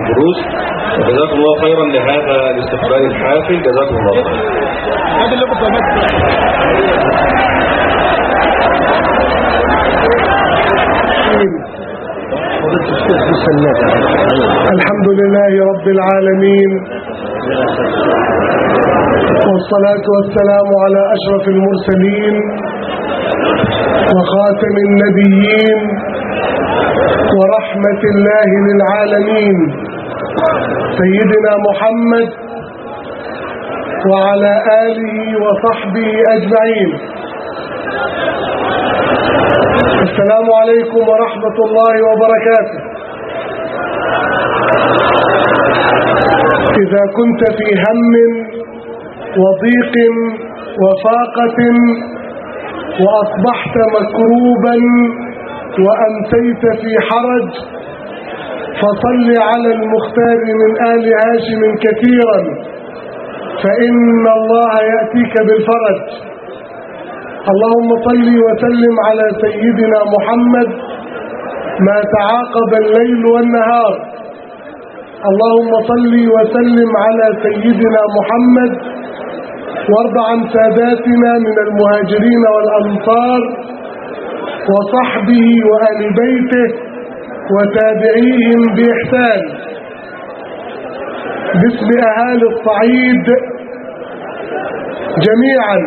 الدروس وجزاكم الله خيرا لهذا الاستقبال الحافل. جزاكم الله خيرا. الحمد لله رب العالمين. والصلاة والسلام على أشرف المرسلين وخاتم النبيين ورحمة الله للعالمين. سيدنا محمد وعلى آله وصحبه أجمعين. السلام عليكم ورحمة الله وبركاته. إذا كنت في هم وضيق وفاقة وأصبحت مكروبا وأمسيت في حرج فصل على المختار من آل هاشم كثيرا فإن الله يأتيك بالفرج. اللهم صل وسلم على سيدنا محمد ما تعاقب الليل والنهار. اللهم صل وسلم على سيدنا محمد وارض عن ساداتنا من المهاجرين والأنصار. وصحبه وآل بيته وتابعيهم بإحسان. باسم أهالي الصعيد جميعا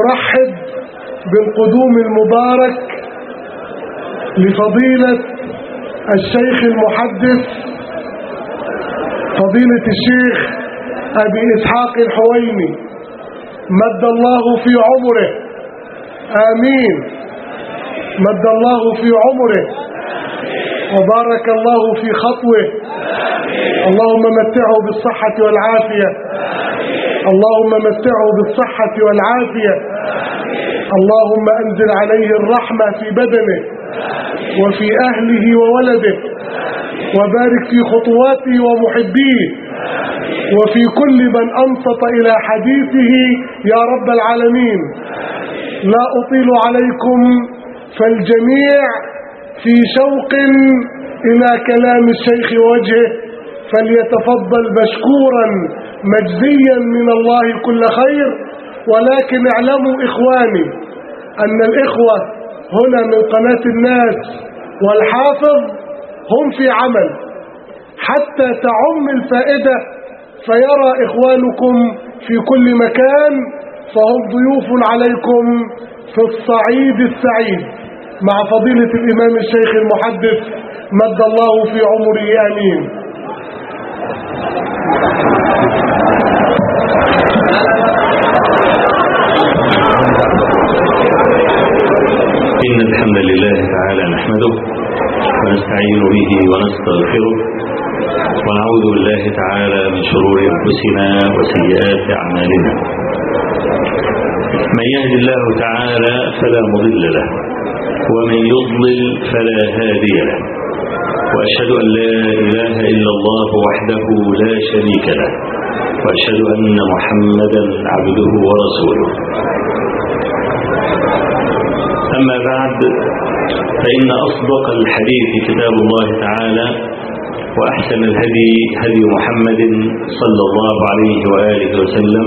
أرحب بالقدوم المبارك لفضيلة الشيخ المحدث فضيلة الشيخ أبي إسحاق الحويني. مد الله في عمره. آمين. مد الله في عمره. وبارك الله في خطوه. اللهم متعه بالصحة والعافية. اللهم متعه بالصحة والعافية. اللهم أنزل عليه الرحمة في بدنه. وفي أهله وولده. وبارك في خطواته ومحبيه. وفي كل من أنصت إلى حديثه يا رب العالمين لا أطيل عليكم فالجميع في شوق إلى كلام الشيخ وجهه فليتفضل مشكورا مجزيا من الله كل خير. ولكن اعلموا إخواني أن الإخوة هنا من قناة الناس والحافظ هم في عمل. حتى تعم الفائدة فيرى إخوانكم في كل مكان فهم ضيوف عليكم في الصعيد السعيد مع فضيلة الإمام الشيخ المحدث مد الله في عمره. آمين. إن الحمد لله تعالى نحمده ونستعين به ونستغفره ونعوذ بالله تعالى من شرور أنفسنا وسيئات أعمالنا. من يهد الله تعالى فلا مضل له ومن يضلل فلا هادي له. وأشهد أن لا إله إلا الله وحده لا شريك له وأشهد أن محمدا عبده ورسوله. أما بعد فإن أصدق الحديث كتاب الله تعالى وأحسن الهدي هدي محمد صلى الله عليه وآله وسلم.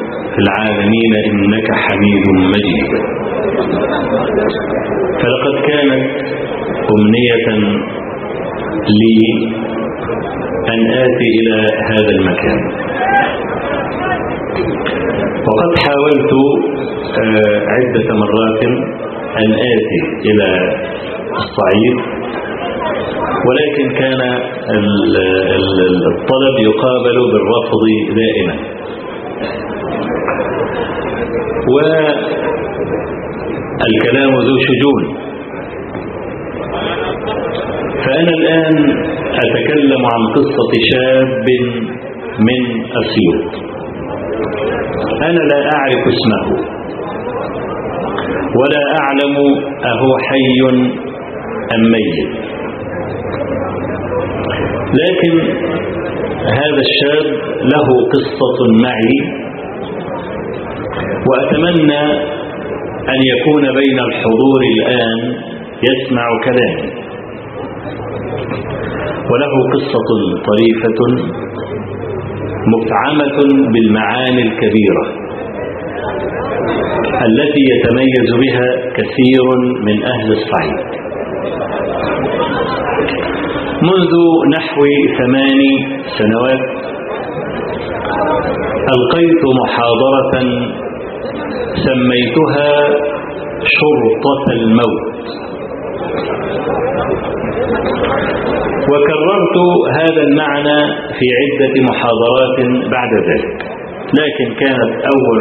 في العالمين إنك حميد مجيد. فلقد كانت أمنية لي أن آتي إلى هذا المكان. وقد حاولت عدة مرات أن آتي إلى الصعيد ولكن كان الطلب يقابل بالرفض دائما. والكلام ذو شجون. فأنا الآن أتكلم عن قصة شاب من أسيوط أنا لا أعرف اسمه. ولا أعلم أهو حي أم ميت. لكن هذا الشاب له قصة معي. وأتمنى أن يكون بين الحضور الآن يسمع كلامي وله قصة طريفة مفعمة بالمعاني الكبيرة التي يتميز بها كثير من أهل الصعيد. منذ نحو ثمان سنوات ألقيت محاضرة سميتها شرطة الموت. وكررت هذا المعنى في عدة محاضرات بعد ذلك لكن كانت أول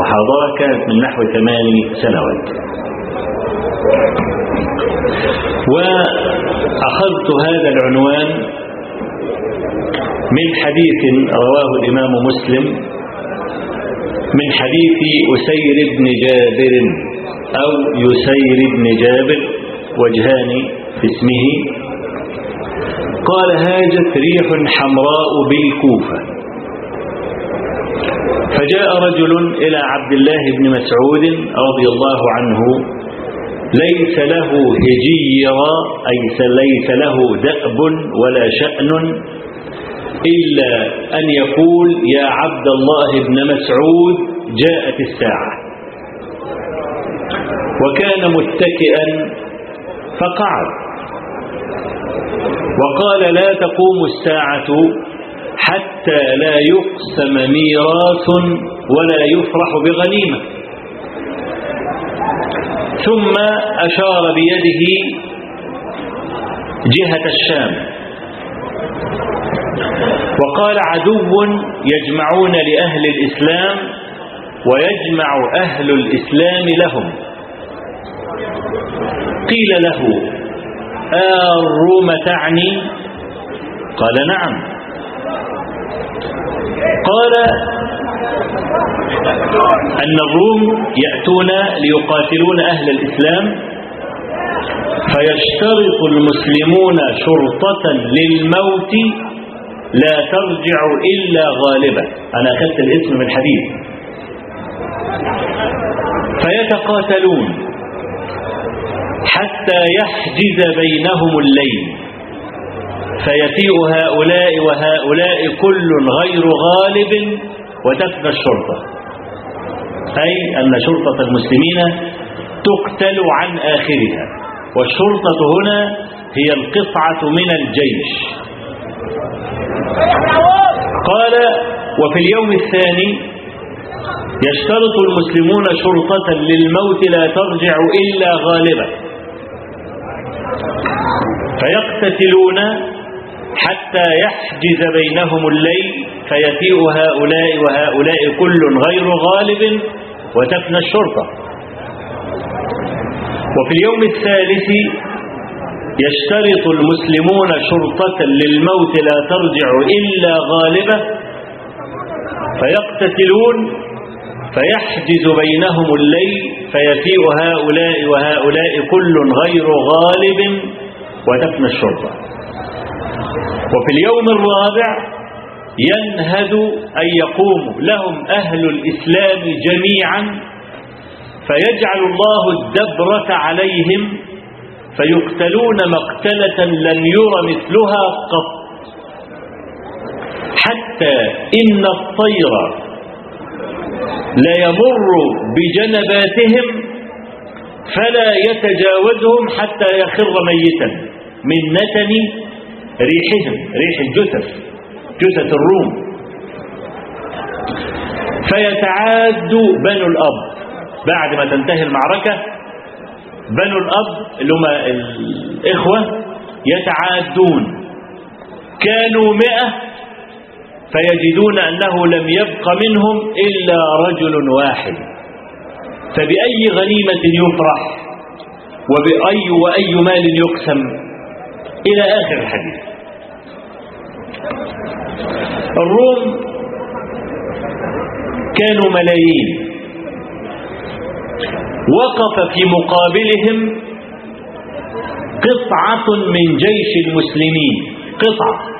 محاضرة كانت من نحو ثمان سنوات. وأخذت هذا العنوان من حديث رواه الإمام مسلم من حديث أسير بن جابر أو يسير بن جابر وجهان في اسمه. قال هاجت ريح حمراء بالكوفة. فجاء رجل إلى عبد الله بن مسعود رضي الله عنه ليس له هجيرا أي ليس له دأب ولا شأن إلا أن يقول يا عبد الله بن مسعود جاءت الساعة. وكان متكئا فقعد. وقال لا تقوم الساعة حتى لا يقسم ميراث ولا يفرح بغنيمة. ثم أشار بيده جهة الشام. وقال عدو يجمعون لأهل الإسلام ويجمع أهل الإسلام لهم. قيل له الروم تعني؟ قال نعم. قال أن الروم يأتون ليقاتلون أهل الإسلام فيشترط المسلمون شرطة للموت لا ترجع إلا غالبا. أنا أخذت الاسم من حديث فيتقاتلون حتى يحجز بينهم الليل. فيفيء هؤلاء وهؤلاء كل غير غالب وتفنى الشرطة. أي أن شرطة المسلمين تقتل عن آخرها. والشرطة هنا هي القطعة من الجيش. قال وفي اليوم الثاني يشترط المسلمون شرطة للموت لا ترجع إلا غالبا. فيقتتلون حتى يحجز بينهم الليل فيفيء هؤلاء وهؤلاء كل غير غالب وتفنى الشرطة. وفي اليوم الثالث يشترط المسلمون شرطة للموت لا ترجع إلا غالبة فيقتتلون فيحجز بينهم الليل فيفيء هؤلاء وهؤلاء كل غير غالب وتفنى الشرطة. وفي اليوم الرابع ينهد أن يقوم لهم أهل الإسلام جميعا فيجعل الله الدبرة عليهم فيقتلون مقتلة لم ير مثلها قط. حتى إن الطير ليمر بجنباتهم فلا يتجاوزهم حتى يخر ميتا من نتن ريحهم ريح الجثث جثث الروم. فيتعاد بنو الأب بعد ما تنتهي المعركة بنو الأب اللي هم الإخوة يتعادون. كانوا مئة فيجدون أنه لم يبق منهم إلا رجل واحد. فبأي غنيمة يفرح؟ وبأي وأي مال يقسم؟ إلى آخر الحديث. الروم كانوا ملايين. وقف في مقابلهم قطعة من جيش المسلمين. قطعة.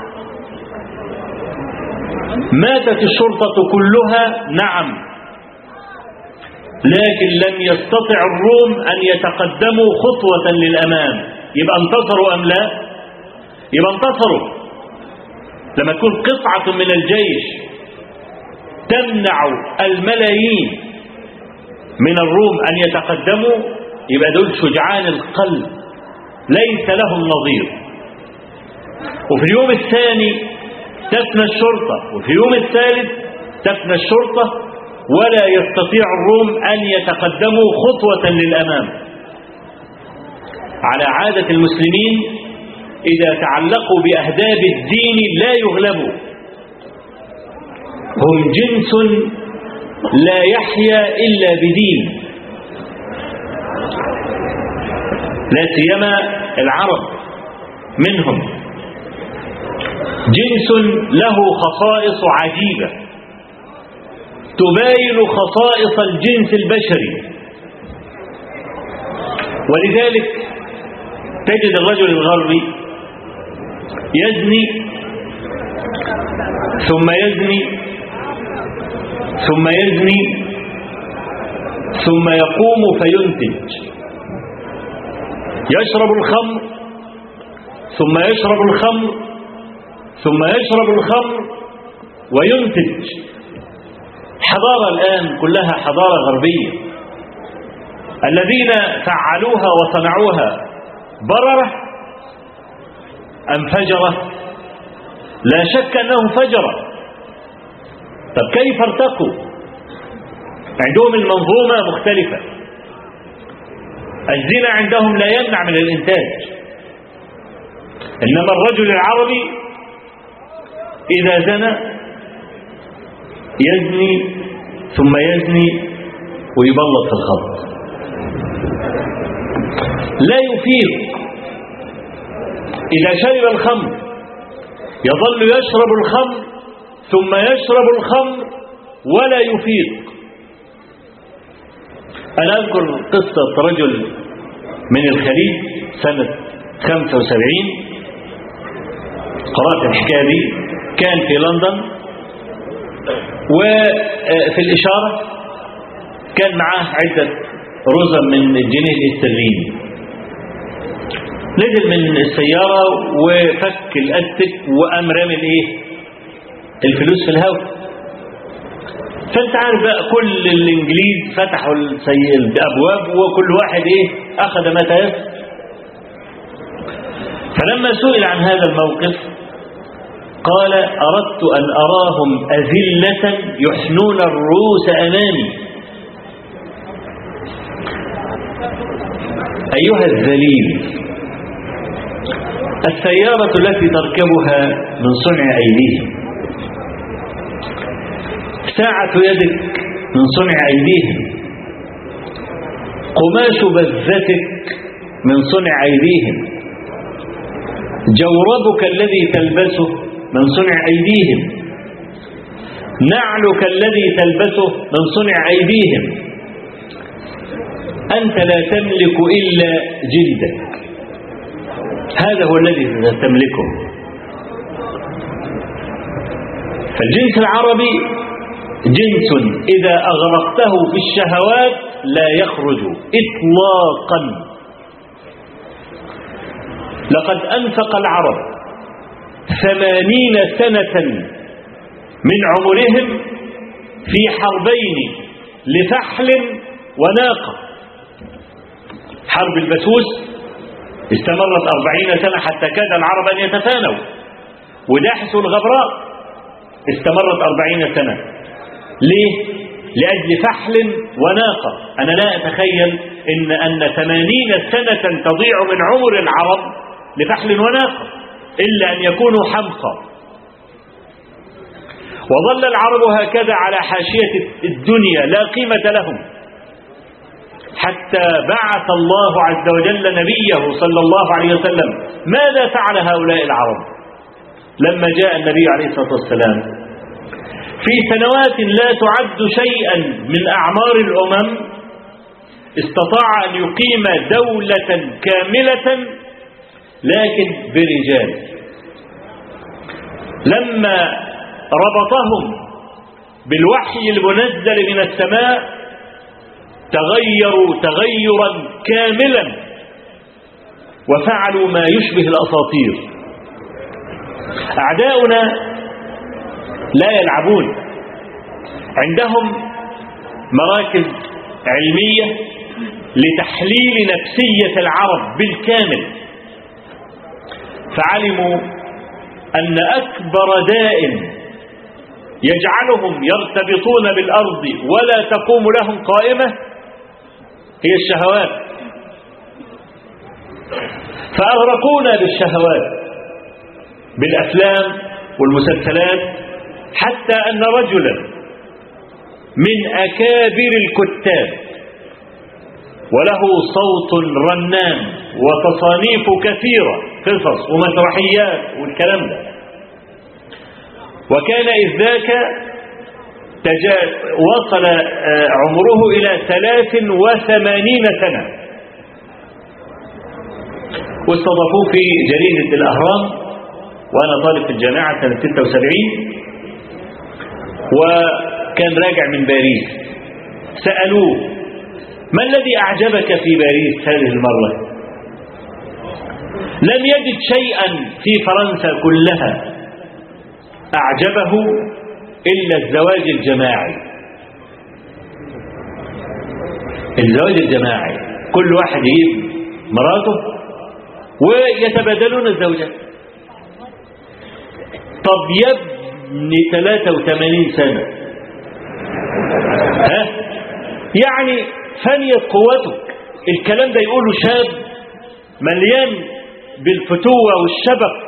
ماتت الشرطة كلها نعم. لكن لم يستطع الروم أن يتقدموا خطوة للأمام. يبقى انتصروا أم لا؟ يبقى انتصروا. لما تكون قطعة من الجيش تمنع الملايين. من الروم أن يتقدموا يبقى دول شجعان القلب ليس لهم نظير. وفي اليوم الثاني تفنى الشرطة وفي اليوم الثالث تفنى الشرطة ولا يستطيع الروم أن يتقدموا خطوة للأمام. على عادة المسلمين إذا تعلقوا بأهداب الدين لا يغلبوا. هم جنس لا يحيا إلا بدين. لا سيما العرب منهم. جنس له خصائص عجيبة. تباين خصائص الجنس البشري. ولذلك تجد الرجل الغربي يزني ثم يزني ثم يزني ثم يقوم فينتج. يشرب الخمر ثم يشرب الخمر ثم يشرب الخمر وينتج. حضارة الآن كلها حضارة غربية. الذين فعلوها وصنعوها بررة أم فجرة؟ لا شك أنهم فجرة. طب كيف ارتقوا؟ عندهم المنظومة مختلفة. الزنا عندهم لا يمنع من الإنتاج. إنما الرجل العربي إذا زنى يزني ثم يزني ويبلط في الخط لا يفيق إذا شرب الخمر يظل يشرب الخمر ثم يشرب الخمر ولا يفيق. أنا أذكر قصة رجل من الخليج سنة 75 قرأت الحكاية دي كان في لندن وفي الإشارة كان معاه عدة رزم من الجنيه الاسترليني نزل من السيارة وفك الأستك وقام رامي الإيه؟ الفلوس في الهواء. فانت عارف بقى كل الإنجليز فتحوا الابواب وكل واحد إيه أخذ ما تيسر فلما سئل عن هذا الموقف قال أردت أن أراهم أذلة يحنون الرؤوس أمامي. أيها الذليل السيارة التي تركبها من صنع أيديهم ساعة يدك من صنع أيديهم. قماش بذتك من صنع أيديهم. جوربك الذي تلبسه من صنع أيديهم. نعلك الذي تلبسه من صنع أيديهم. أنت لا تملك إلا جلدك. هذا هو الذي تملكه فالجنس العربي جنس إذا أغرقته في الشهوات لا يخرج إطلاقا. لقد أنفق العرب ثمانين سنة من عمرهم في حربين لفحل وناقة. حرب البسوس استمرت أربعين سنة حتى كاد العرب أن يتفانوا. وداحس الغبراء استمرت أربعين سنة. ليه؟ لأجل فحل وناقة. أنا لا أتخيل إن أن ثمانين سنة تضيع من عمر العرب لفحل وناقة إلا أن يكونوا حمقى. وظل العرب هكذا على حاشية الدنيا لا قيمة لهم. حتى بعث الله عز وجل نبيه صلى الله عليه وسلم. ماذا فعل هؤلاء العرب؟ لما جاء النبي عليه الصلاة والسلام في سنوات لا تعد شيئا من أعمار الأمم استطاع أن يقيم دولة كاملة لكن برجال. لما ربطهم بالوحي المنزل من السماء تغيروا تغيرا كاملا وفعلوا ما يشبه الأساطير. أعداؤنا لا يلعبون. عندهم مراكز علمية لتحليل نفسية العرب بالكامل. فعلموا أن أكبر داء يجعلهم يرتبطون بالأرض ولا تقوم لهم قائمة هي الشهوات. فأغرقونا بالشهوات بالأفلام والمسلسلات. حتى أن رجلا من أكابر الكتاب وله صوت رنان وتصانيف كثيرة قصص ومسرحيات والكلام ده وكان إذ ذاك. وصل عمره إلى ثلاث وثمانين سنة واستضافوه في جريدة الأهرام وأنا طالب في الجامعة سنة 76 وكان راجع من باريس. سألوه ما الذي أعجبك في باريس هذه المرة؟ لم يجد شيئا في فرنسا كلها. أعجبه إلا الزواج الجماعي. الزواج الجماعي؟ كل واحد يجيب مراته ويتبادلون الزوجات طب يبدو ابن 83 سنة. ها؟ يعني فنيت قوتك. الكلام ده يقوله شاب مليان بالفتوة والشبق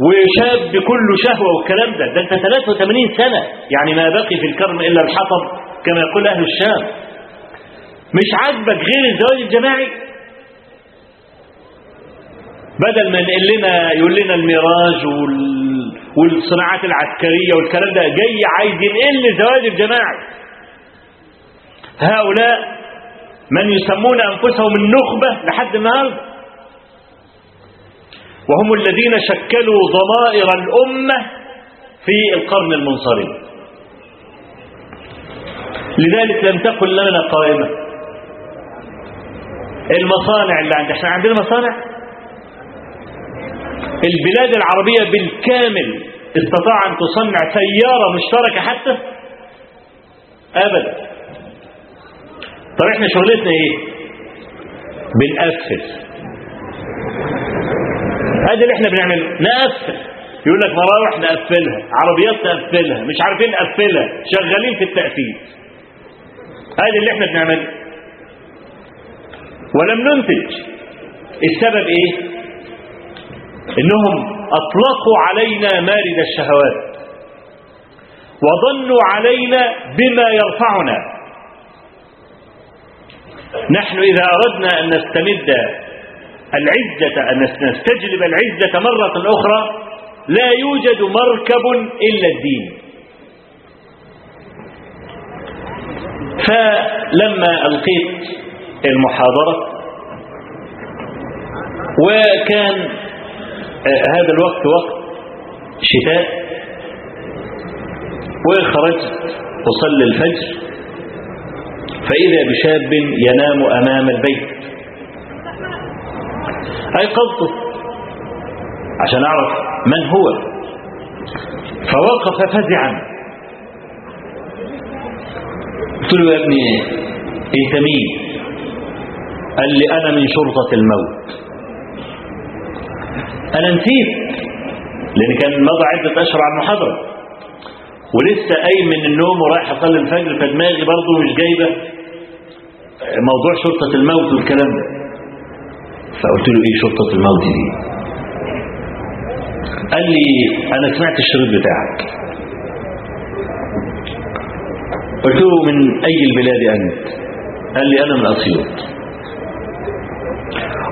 وشاب بكل شهوة والكلام ده. ده انت 83 سنة. يعني ما بقي في الكرم إلا الحطب كما يقول أهل الشام. مش عاجبك غير الزواج الجماعي؟ بدل ما ينقل لنا يقول لنا الميراج وال والصناعات العسكرية والكلام ده جاي عايز ينقل الزواج الجماعي هؤلاء من يسمون أنفسهم النخبة لحد النهارده. وهم الذين شكلوا ضمائر الأمة في القرن المنصرم. لذلك لم تكن لنا قائمة. المصانع اللي عندنا إحنا عندنا مصانع؟ البلاد العربية بالكامل استطاع أن تصنع سيارة مشتركة حتى؟ أبدا. طب إحنا شغلتنا إيه؟ بنقفل. هذا اللي إحنا بنعمله. نقفل. يقول لك مراوح نقفلها عربيات نقفلها مش عارفين نقفلها شغالين في التقفيل. هذا اللي إحنا بنعمله. ولم ننتج. السبب إيه؟ إنهم أطلقوا علينا مارد الشهوات وظنوا علينا بما يرفعنا. نحن إذا أردنا أن نستمد العزة أن نستجلب العزة مرة أخرى لا يوجد مركب إلا الدين. فلما ألقيت المحاضرة وكان هذا الوقت وقت شتاء. وخرجت أصلي الفجر فإذا بشاب ينام أمام البيت. أيقظته عشان أعرف من هو. فوقف فزعا. قلت له يا ابني انت مين قال لي أنا من شرطة الموت. أنا نسيت لأن كان مضى عدة أشهر على المحاضرة. ولسه قايم من النوم ورايح أصلي الفجر فدماغي برضه مش جايبة. موضوع شرطة الموت والكلام ده. فقلت له إيه شرطة الموت دي؟ قال لي أنا سمعت الشريط بتاعك. قلت له من أي البلاد أنت؟ قال لي أنا من أسيوط.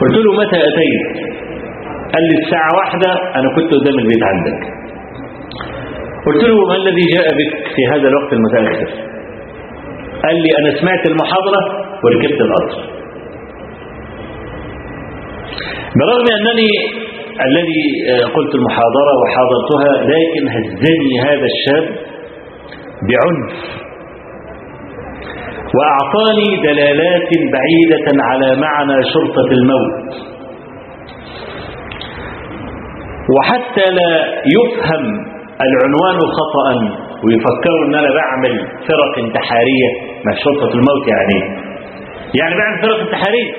قلت له متى أتيت؟ قال لي الساعة واحدة أنا كنت قدام البيت عندك. قلت له ما الذي جاء بك في هذا الوقت المتأخر؟ قال لي أنا سمعت المحاضرة وركبت القطر. برغم أنني الذي قلت المحاضرة وحاضرتها لكن هزني هذا الشاب بعنف وأعطاني دلالات بعيدة على معنى شرطة الموت. وحتى لا يفهم العنوان خطأ ويفكروا إن أنا بعمل فرق انتحارية ما شرطة الموت يعني. يعني بعمل فرق انتحارية.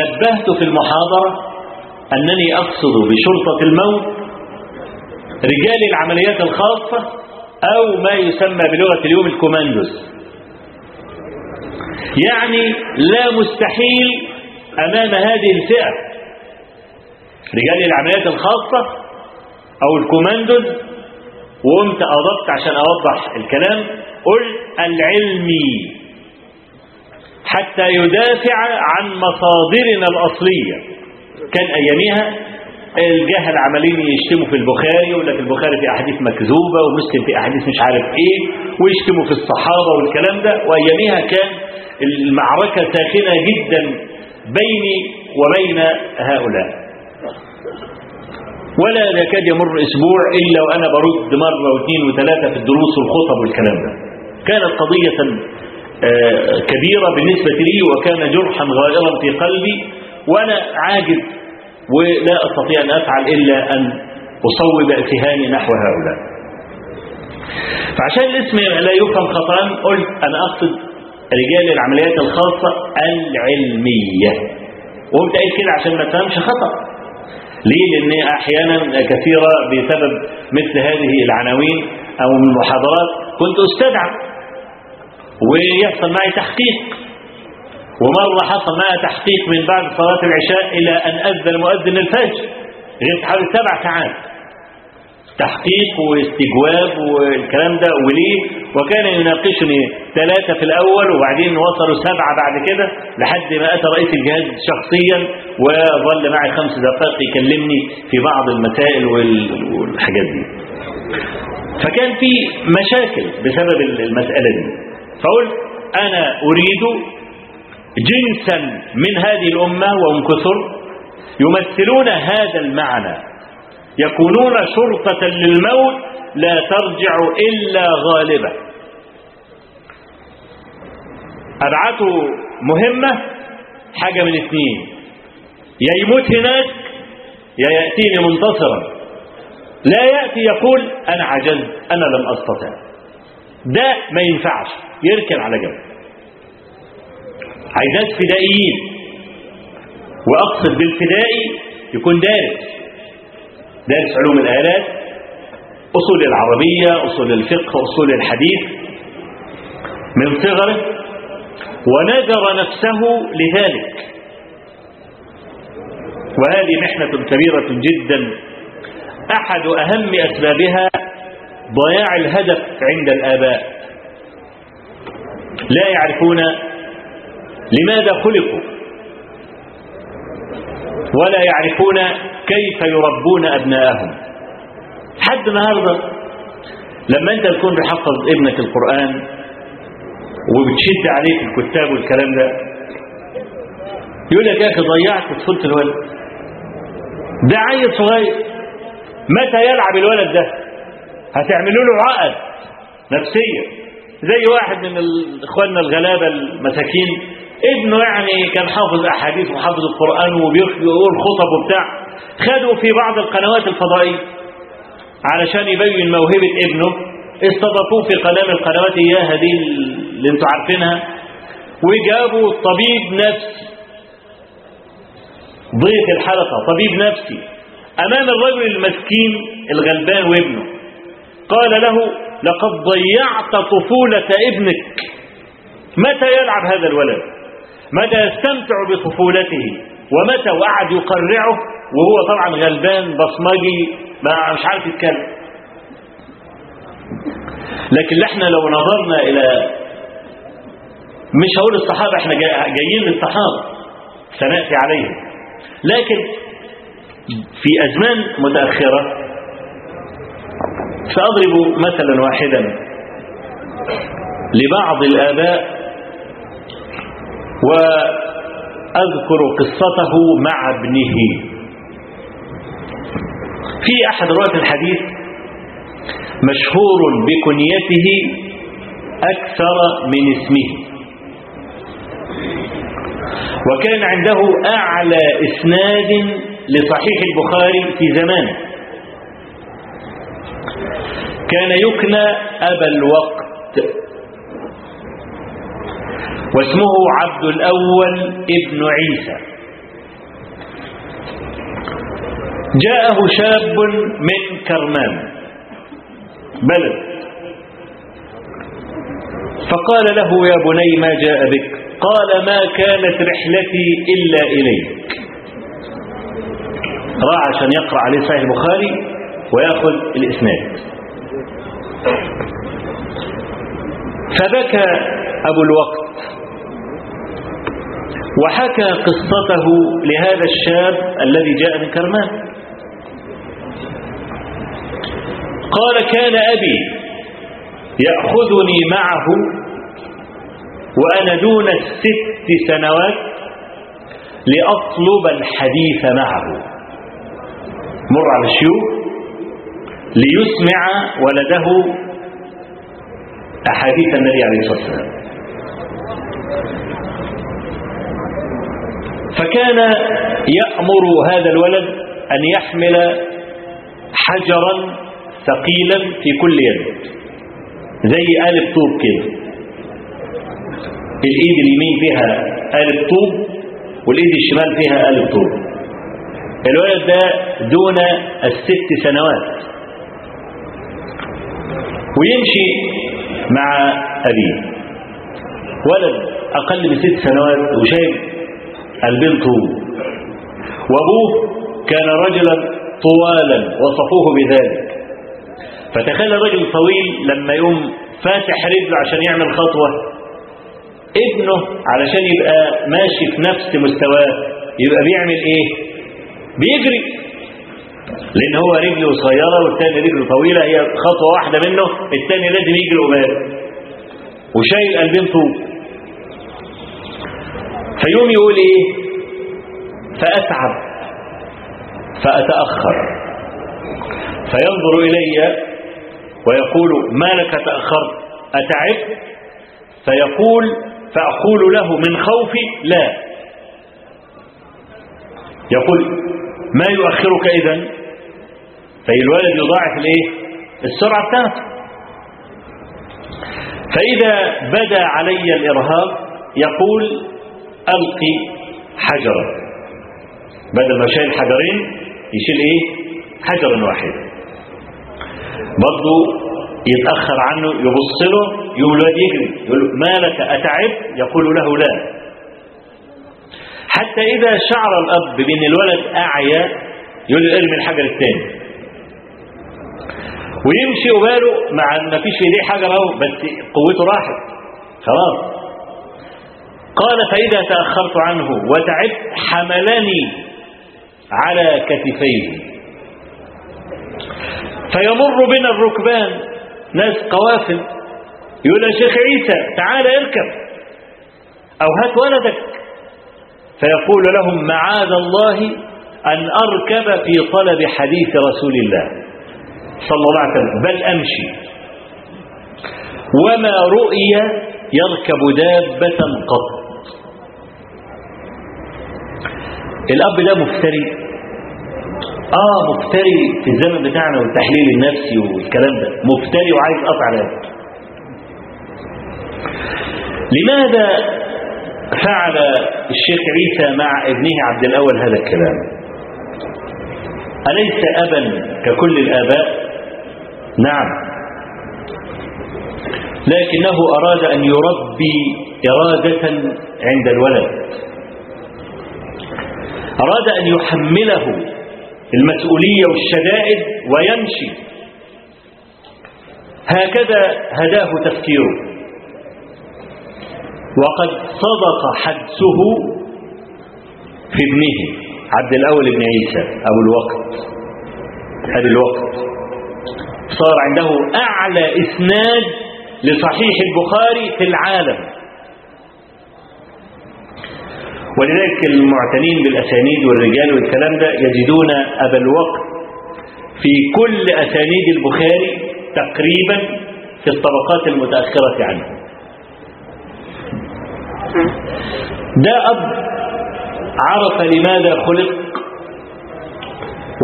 نبهت في المحاضرة أنني أقصد بشرطة الموت رجال العمليات الخاصة أو ما يسمى بلغة اليوم الكوماندوز يعني لا مستحيل أمام هذه الفئة رجال العمليات الخاصة أو الكوماندوز وقمت أضفت عشان أوضح الكلام. قلت العلمي حتى يدافع عن مصادرنا الأصلية. كان أياميها الجهل عمالين يشتموا في البخاري يقول لك البخاري في أحاديث مكذوبة ومسلم في أحاديث مش عارف إيه ويشتموا في الصحابة والكلام ده. وأياميها كان المعركة ساخنة جدا بيني وبين هؤلاء. ولا يكاد يمر أسبوع إلا وأنا برد مره واثنين وثلاثة في الدروس والخطب والكلام ده. كانت قضية كبيرة بالنسبة لي وكان جرحا غائرا في قلبي. وأنا عاجز ولا أستطيع أن أفعل إلا أن أصوب اتهامي نحو هؤلاء. فعشان الاسم لا يفهم خطا قلت أنا أقصد رجال العمليات الخاصة العلمية. وقمت قايل كده عشان ما تفهمش خطأ. ليه؟ لأن أحيانا كثيرة بسبب مثل هذه العناوين أو المحاضرات كنت أستدعى ويحصل معي تحقيق. ومرة حصل معي تحقيق من بعد صلاة العشاء إلى أن أذن مؤذن الفجر. غير حوالي سبع ساعات. تحقيق واستجواب والكلام ده وليه؟ وكان يناقشني ثلاثة في الأول وبعدين وصلوا سبعة بعد كده لحد ما أتى رئيس الجهاز شخصيا وظل معي خمس دقائق يكلمني في بعض المسائل والحاجات دي. فكان في مشاكل بسبب المسألة دي. فقلت أنا أريد جنسا من هذه الأمة وهم كثر يمثلون هذا المعنى. يكونون شرطة للموت لا ترجع إلا غالبة أبعته مهمة حاجة من اثنين. يا يموت هناك يا يأتيني منتصرا. لا يأتي يقول أنا عجزت أنا لم أستطع. ده ما ينفعش يركن على جنب. عايزات فدائيين. وأقصد بالفدائي يكون دارس. دارس علوم الآلات أصول العربية أصول الفقه أصول الحديث. من صغره ونذر نفسه لذلك. وهذه محنة كبيرة جدا. أحد أهم أسبابها ضياع الهدف عند الآباء. لا يعرفون لماذا خلقوا ولا يعرفون كيف يربون أبناءهم؟ حد النهاردة لما أنت تكون بحفظ ابنك القرآن وبتشد عليك الكتاب والكلام ده يقول لك يا أخي ضيعت طفولة الولد. ده عيل صغير متى يلعب الولد ده؟ هتعملوا له عقد نفسية. زي واحد من إخواننا الغلابة المساكين ابنه يعني كان حافظ أحاديث وحافظ القرآن وبيقول خطب وبتاع. خدوا في بعض القنوات الفضائية علشان يبين موهبة ابنه. استضافوه في قناة من القنوات. اياها دي اللي أنتوا عارفينها. وجابوا طبيب نفسي. ضيف الحلقة. طبيب نفسي. أمام الرجل المسكين الغلبان وابنه. قال له لقد ضيعت طفولة ابنك. متى يلعب هذا الولد؟ متى يستمتع بطفولته؟ ومتى وقعد يقرعه؟ وهو طبعا غلبان بصمجي ما مش عارف يتكلم. لكن إحنا لو نظرنا إلى مش هقول الصحابة إحنا جايين للصحابة سنأتي عليهم. لكن في أزمان متأخرة سأضرب مثلا واحدا لبعض الآباء وأذكر قصته مع ابنه. في أحد رواة الحديث مشهور بكنيته أكثر من اسمه. وكان عنده أعلى إسناد لصحيح البخاري في زمانه كان يكنى أبا الوقت. واسمه عبد الأول ابن عيسى. جاءه شاب من كرمان. بلد. فقال له يا بني ما جاء بك؟ قال ما كانت رحلتي إلا إليك. راح عشان يقرأ عليه صحيح البخاري ويأخذ الإسناد. فبكى أبو الوقت. وحكى قصته لهذا الشاب الذي جاء من كرمان. قال كان أبي يأخذني معه وأنا دون الست سنوات لأطلب الحديث معه. مر على الشيوخ ليسمع ولده أحاديث النبي عليه الصلاة والسلام. فكان يأمر هذا الولد أن يحمل حجرا ثقيلا في كل يد. زي آلة طوب كده. الإيد اليمين فيها آلة طوب والإيد الشمال فيها آلة طوب الولد ده دون الست سنوات. ويمشي مع أبيه. ولد أقل من ست سنوات وشايف البنت وأبوه كان رجلا طوالا وصفوه بذلك. فتخيل رجل طويل لما يقوم فاتح رجله عشان يعمل خطوة ابنه علشان يبقى ماشي في نفس مستواه يبقى بيعمل إيه؟ بيجري. لأن هو رجله قصيره والتاني رجله طويلة هي خطوة واحدة منه التاني لازم يجري قباله وشايل قلبين طوب فيوم يقول إيه فأتعب فأتأخر. فينظر إلي ويقول ما لك تأخرت؟ أتعب؟ فيقول فأقول له من خوفي لا. يقول ما يؤخرك إذا؟ فالولد يضاعف الايه السرعة بتاعته. فإذا بدا علي الإرهاب يقول ألقي حجرا. بدل ما شايل حجرين يشيل إيه؟ حجرا واحدا برضه يتأخر عنه يبص له يقول الواد يجري يقول له ما لك أتعب؟ يقول له لا. حتى إذا شعر الأب بأن الولد أعيا يقول له ارمي الحجر الثاني. ويمشي وباله مع إن مفيش في إيديه حجر أهو بس قوته راحت. خلاص. قال فإذا تأخرت عنه وتعبت حملني على كتفيه فيمر بنا الركبان ناس قوافل يقول يا شيخ عيسى تعال اركب أو هات ولدك. فيقول لهم معاذ الله أن أركب في طلب حديث رسول الله صلى الله عليه وسلم. بل أمشي. وما رؤي يركب دابة قط. الأب ده مفتري. آه مفتري في الزمن بتاعنا والتحليل النفسي والكلام ده. مفتري وعايز قطع رقبته لماذا فعل الشيخ عيسى مع ابنه عبد الأول هذا الكلام؟ أليس أبا ككل الآباء؟ نعم. لكنه أراد أن يربي إرادة عند الولد. أراد أن يحمله المسؤولية والشدائد ويمشي. هكذا هداه تفكيره. وقد صدق حدسه في ابنه عبد الأول بن عيسى أبو الوقت. هذا الوقت. صار عنده أعلى إسناد لصحيح البخاري في العالم. ولذلك المعتنين بالأسانيد والرجال والكلام ده يجدون أبا الوقت في كل أسانيد البخاري تقريبا في الطبقات المتأخرة عنه. ده أب عرف لماذا خلق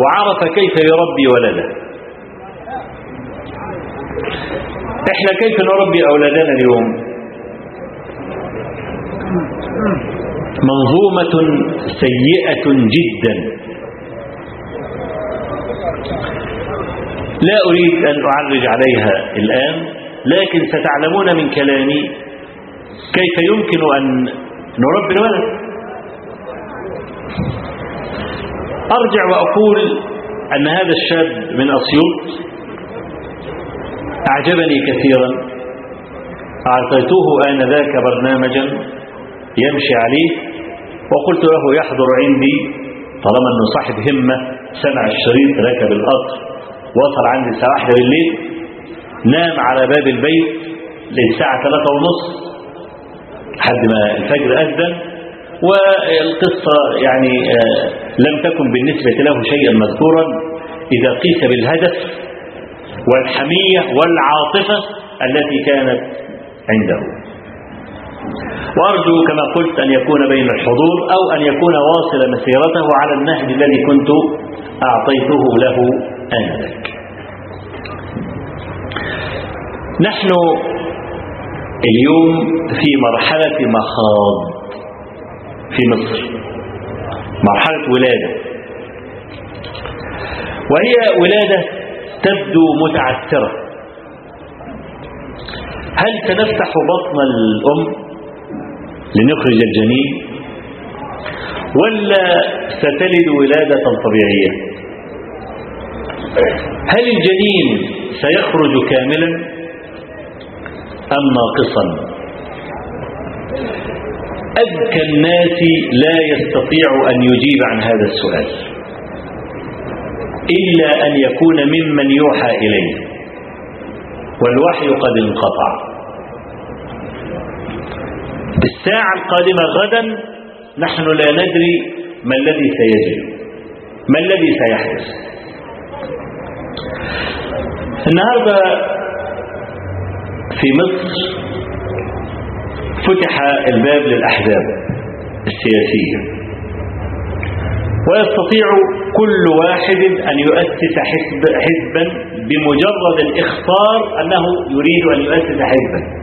وعرف كيف يربي ولده. إحنا كيف نربي أولادنا اليوم؟ منظومة سيئة جدا. لا أريد أن أعرج عليها الآن لكن ستعلمون من كلامي كيف يمكن أن نربي الولد. أرجع وأقول أن هذا الشاب من أسيوط. أعجبني كثيرا. أعطيته آنذاك برنامجا. يمشي عليه. وقلت له يحضر عندي. طالما أنه صاحب همة سمع الشريط ركب القطر وصل عندي الساعة واحدة بالليل. نام على باب البيت للساعة ثلاثة ونص لحد ما الفجر أذن. والقصة يعني آه لم تكن بالنسبة له شيئا مذكورا. إذا قيس بالهدف والحمية والعاطفة التي كانت عنده. وأرجو كما قلت أن يكون بين الحضور أو أن يكون واصل مسيرته على النهج الذي كنت أعطيته له آنذاك. نحن اليوم في مرحلة مخاض في مصر. مرحلة ولادة. وهي ولادة تبدو متعثرة. هل سنفتح بطن الأم؟ لنخرج الجنين ولا ستلد ولادة طبيعية. هل الجنين سيخرج كاملا أم ناقصا؟ أذكى الناس لا يستطيع أن يجيب عن هذا السؤال إلا أن يكون ممن يوحى إليه والوحي قد انقطع. الساعة القادمة غدا نحن لا ندري ما الذي سيجري ما الذي سيحدث. النهاردة في مصر فتح الباب للأحزاب السياسية ويستطيع كل واحد أن يؤسس حزب حزبا بمجرد الإخطار أنه يريد أن يؤسس حزبا.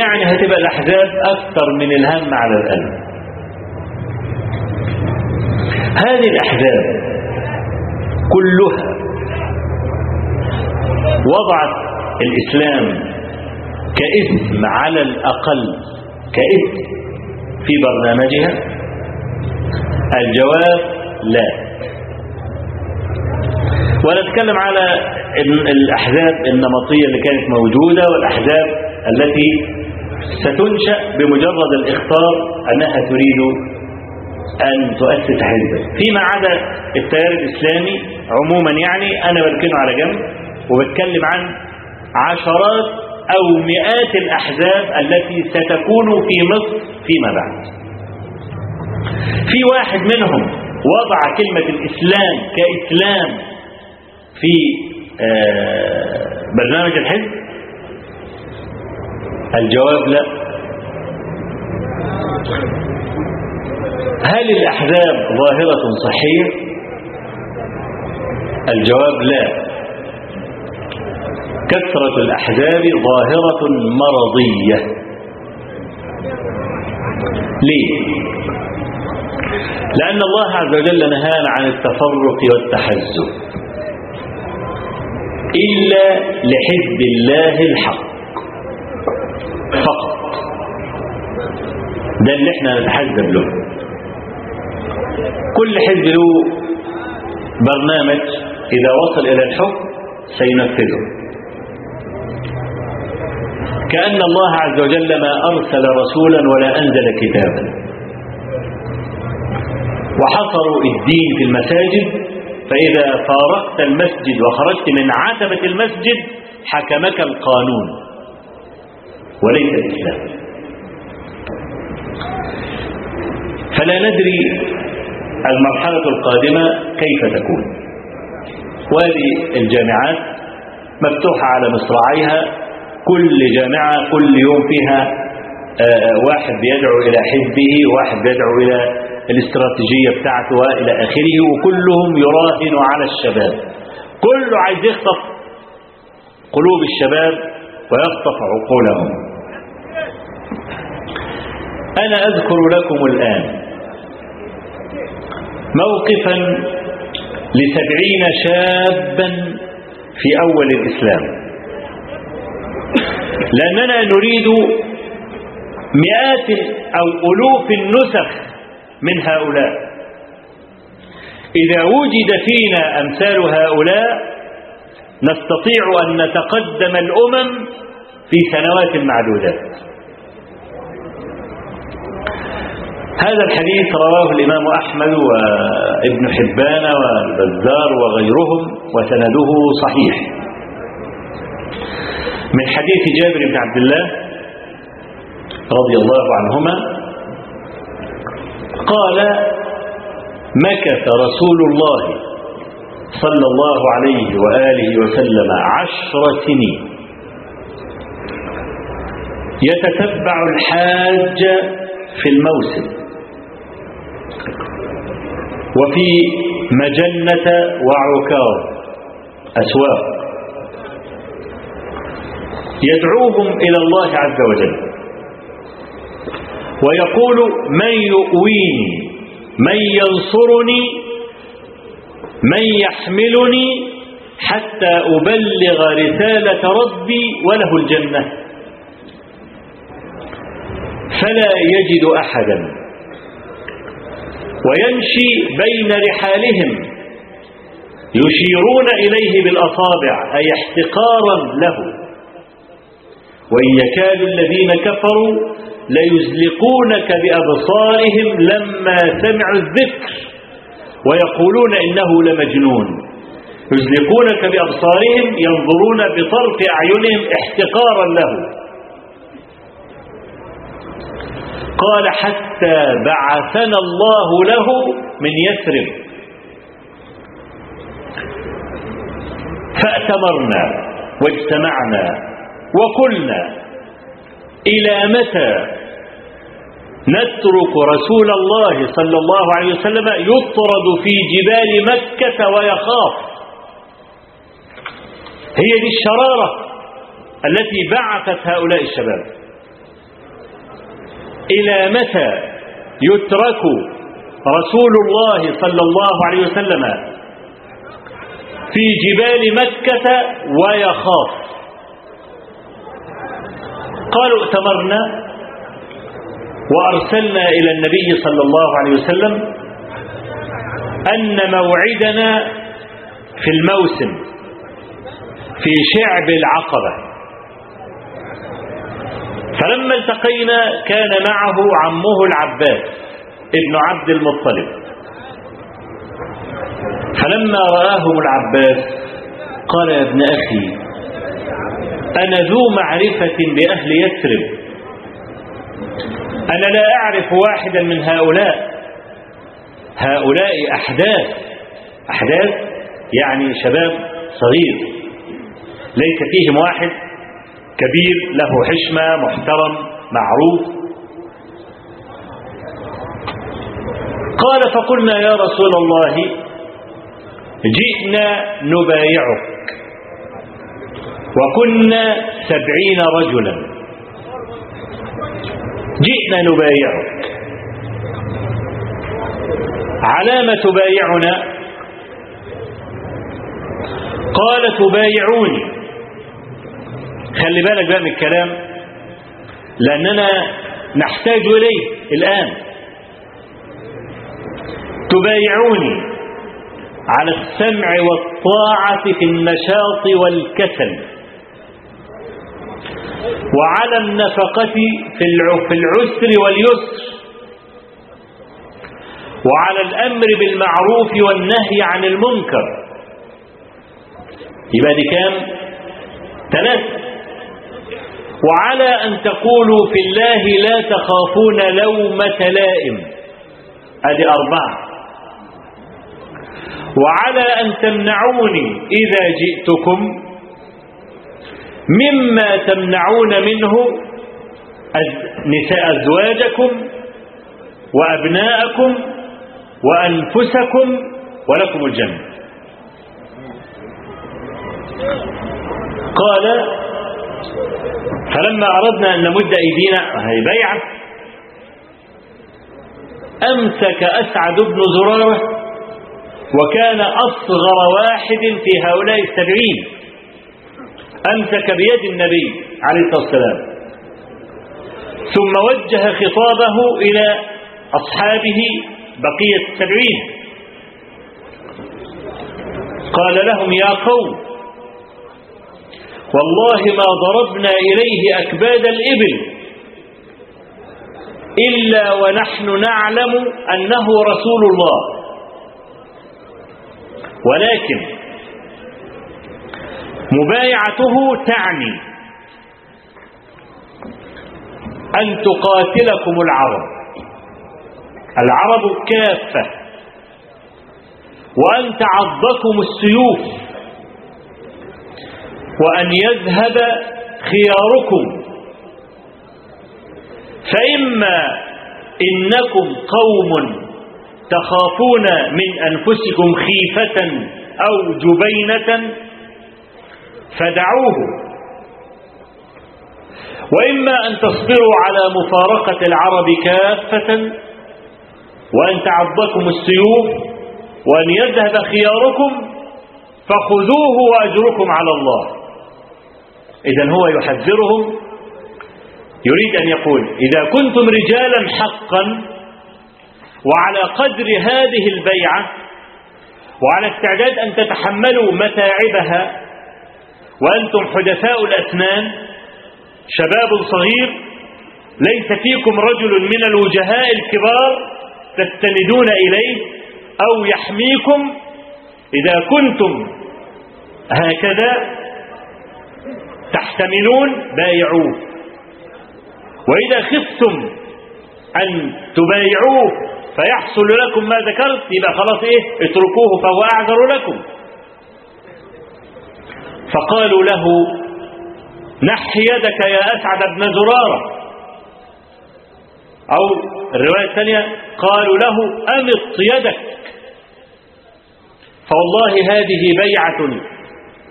يعني هتبقى الأحزاب أكثر من الهم على القلب. هذه الأحزاب كلها وضعت الإسلام كاسم على الأقل كاسم في برنامجها. الجواب لا. ونتكلم على الأحزاب النمطية اللي كانت موجودة والأحزاب التي ستنشأ بمجرد الإخطار أنها تريد أن تؤسس حزبا فيما عدا التيار الإسلامي عموما يعني أنا بركنه على جنب وبتكلم عن عشرات أو مئات الأحزاب التي ستكون في مصر فيما بعد. في واحد منهم وضع كلمة الإسلام كإسلام في برنامج الحزب. الجواب لا. هل الأحزاب ظاهرة صحية؟ الجواب لا. كثرة الأحزاب ظاهرة مرضية. ليه؟ لأن الله عز وجل نهانا عن التفرق والتحزب. إلا لحزب الله الحق. فقط. ده اللي إحنا نتحزب له. كل حزب له برنامج إذا وصل إلى الحكم سينفذه. كأن الله عز وجل ما أرسل رسولا ولا أنزل كتابا. وحصروا الدين في المساجد فإذا فارقت المسجد وخرجت من عتبة المسجد حكمك القانون. وليس الإسلام. فلا ندري المرحلة القادمة كيف تكون. وهذه الجامعات مفتوحة على مصراعيها. كل جامعة كل يوم فيها واحد بيدعو إلى حزبه واحد بيدعو إلى الاستراتيجية بتاعته وإلى آخره وكلهم يراهن على الشباب. كله عايز يخطف قلوب الشباب ويخطف عقولهم. أنا أذكر لكم الآن موقفا لسبعين شابا في أول الإسلام. لأننا نريد مئات أو ألوف النسخ من هؤلاء. إذا وجد فينا أمثال هؤلاء نستطيع أن نتقدم الأمم في سنوات معدودات. هذا الحديث رواه الإمام أحمد وابن حبان والبزار وغيرهم وسنده صحيح. من حديث جابر بن عبد الله رضي الله عنهما قال مكث رسول الله صلى الله عليه وآله وسلم عشر سنين. يتتبع الحاج في الموسم. وفي مجنة وعكاظ أسواق. يدعوهم إلى الله عز وجل. ويقول من يؤويني؟ من ينصرني؟ من يحملني؟ حتى أبلغ رسالة ربي وله الجنة. فلا يجد أحدا ويمشي بين رحالهم يشيرون إليه بالأصابع أي احتقارا له. وإن يكاد الذين كفروا ليزلقونك بأبصارهم لما سمعوا الذكر ويقولون إنه لمجنون. يزلقونك بأبصارهم ينظرون بطرف أعينهم احتقارا له. قال حتى بعثنا الله له من يثرب فأتمرنا واجتمعنا وقلنا إلى متى نترك رسول الله صلى الله عليه وسلم يطرد في جبال مكة ويخاف؟ هي دي الشرارة التي بعثت هؤلاء الشباب. إلى متى يترك رسول الله صلى الله عليه وسلم في جبال مكة ويخاف؟ قالوا ائتمرنا وأرسلنا إلى النبي صلى الله عليه وسلم أن موعدنا في الموسم في شعب العقبة. فلما التقينا كان معه عمه العباس ابن عبد المطلب. فلما رآهم العباس قال يا ابن أخي أنا ذو معرفة بأهل يثرب. أنا لا أعرف واحدا من هؤلاء. هؤلاء أحداث. أحداث يعني شباب صغير. ليس فيهم واحد. كبير له حشمة محترم معروف. قال فقلنا يا رسول الله جئنا نبايعك. وكنا سبعين رجلا. جئنا نبايعك. على ما تبايعنا؟ قال تبايعوني. خلي بالك بقى من الكلام. لأننا نحتاج إليه الآن. تبايعوني على السمع والطاعة في النشاط والكسل. وعلى النفقة في العسر واليسر. وعلى الأمر بالمعروف والنهي عن المنكر. يبقى دي كام؟ ثلاثة وعلى أن تقولوا في الله لا تخافون لومة لائم ادي أربعة. وعلى أن تمنعوني إذا جئتكم مما تمنعون منه نساء أزواجكم وأبناءكم وأنفسكم ولكم الجنة. قال فلما أردنا أن نمد أيدينا هي بيعة أمسك أسعد بن زرارة وكان أصغر واحد في هؤلاء السبعين. أمسك بيد النبي عليه الصلاة والسلام. ثم وجه خطابه إلى أصحابه بقية السبعين. قال لهم يا قوم والله ما ضربنا إليه أكباد الإبل إلا ونحن نعلم أنه رسول الله. ولكن مبايعته تعني أن تقاتلكم العرب. العرب كافة. وأن تعضكم السيوف. وأن يذهب خياركم. فإما إنكم قوم تخافون من أنفسكم خيفة أو جبينة فدعوه. وإما أن تصبروا على مفارقة العرب كافة وأن تعضكم السيوف وأن يذهب خياركم فخذوه وأجركم على الله. إذا هو يحذرهم يريد أن يقول إذا كنتم رجالا حقا وعلى قدر هذه البيعة وعلى استعداد أن تتحملوا متاعبها وأنتم حدثاء الأسنان شباب صغير ليس فيكم رجل من الوجهاء الكبار تستندون إليه أو يحميكم إذا كنتم هكذا تحتملون بايعوه. وإذا خفتم أن تبايعوه فيحصل لكم ما ذكرت يبقى خلاص إيه؟ اتركوه فهو أعذر لكم. فقالوا له نح يدك يا أسعد بن زرارة. أو الرواية الثانية قالوا له أمط يدك. فوالله هذه بيعة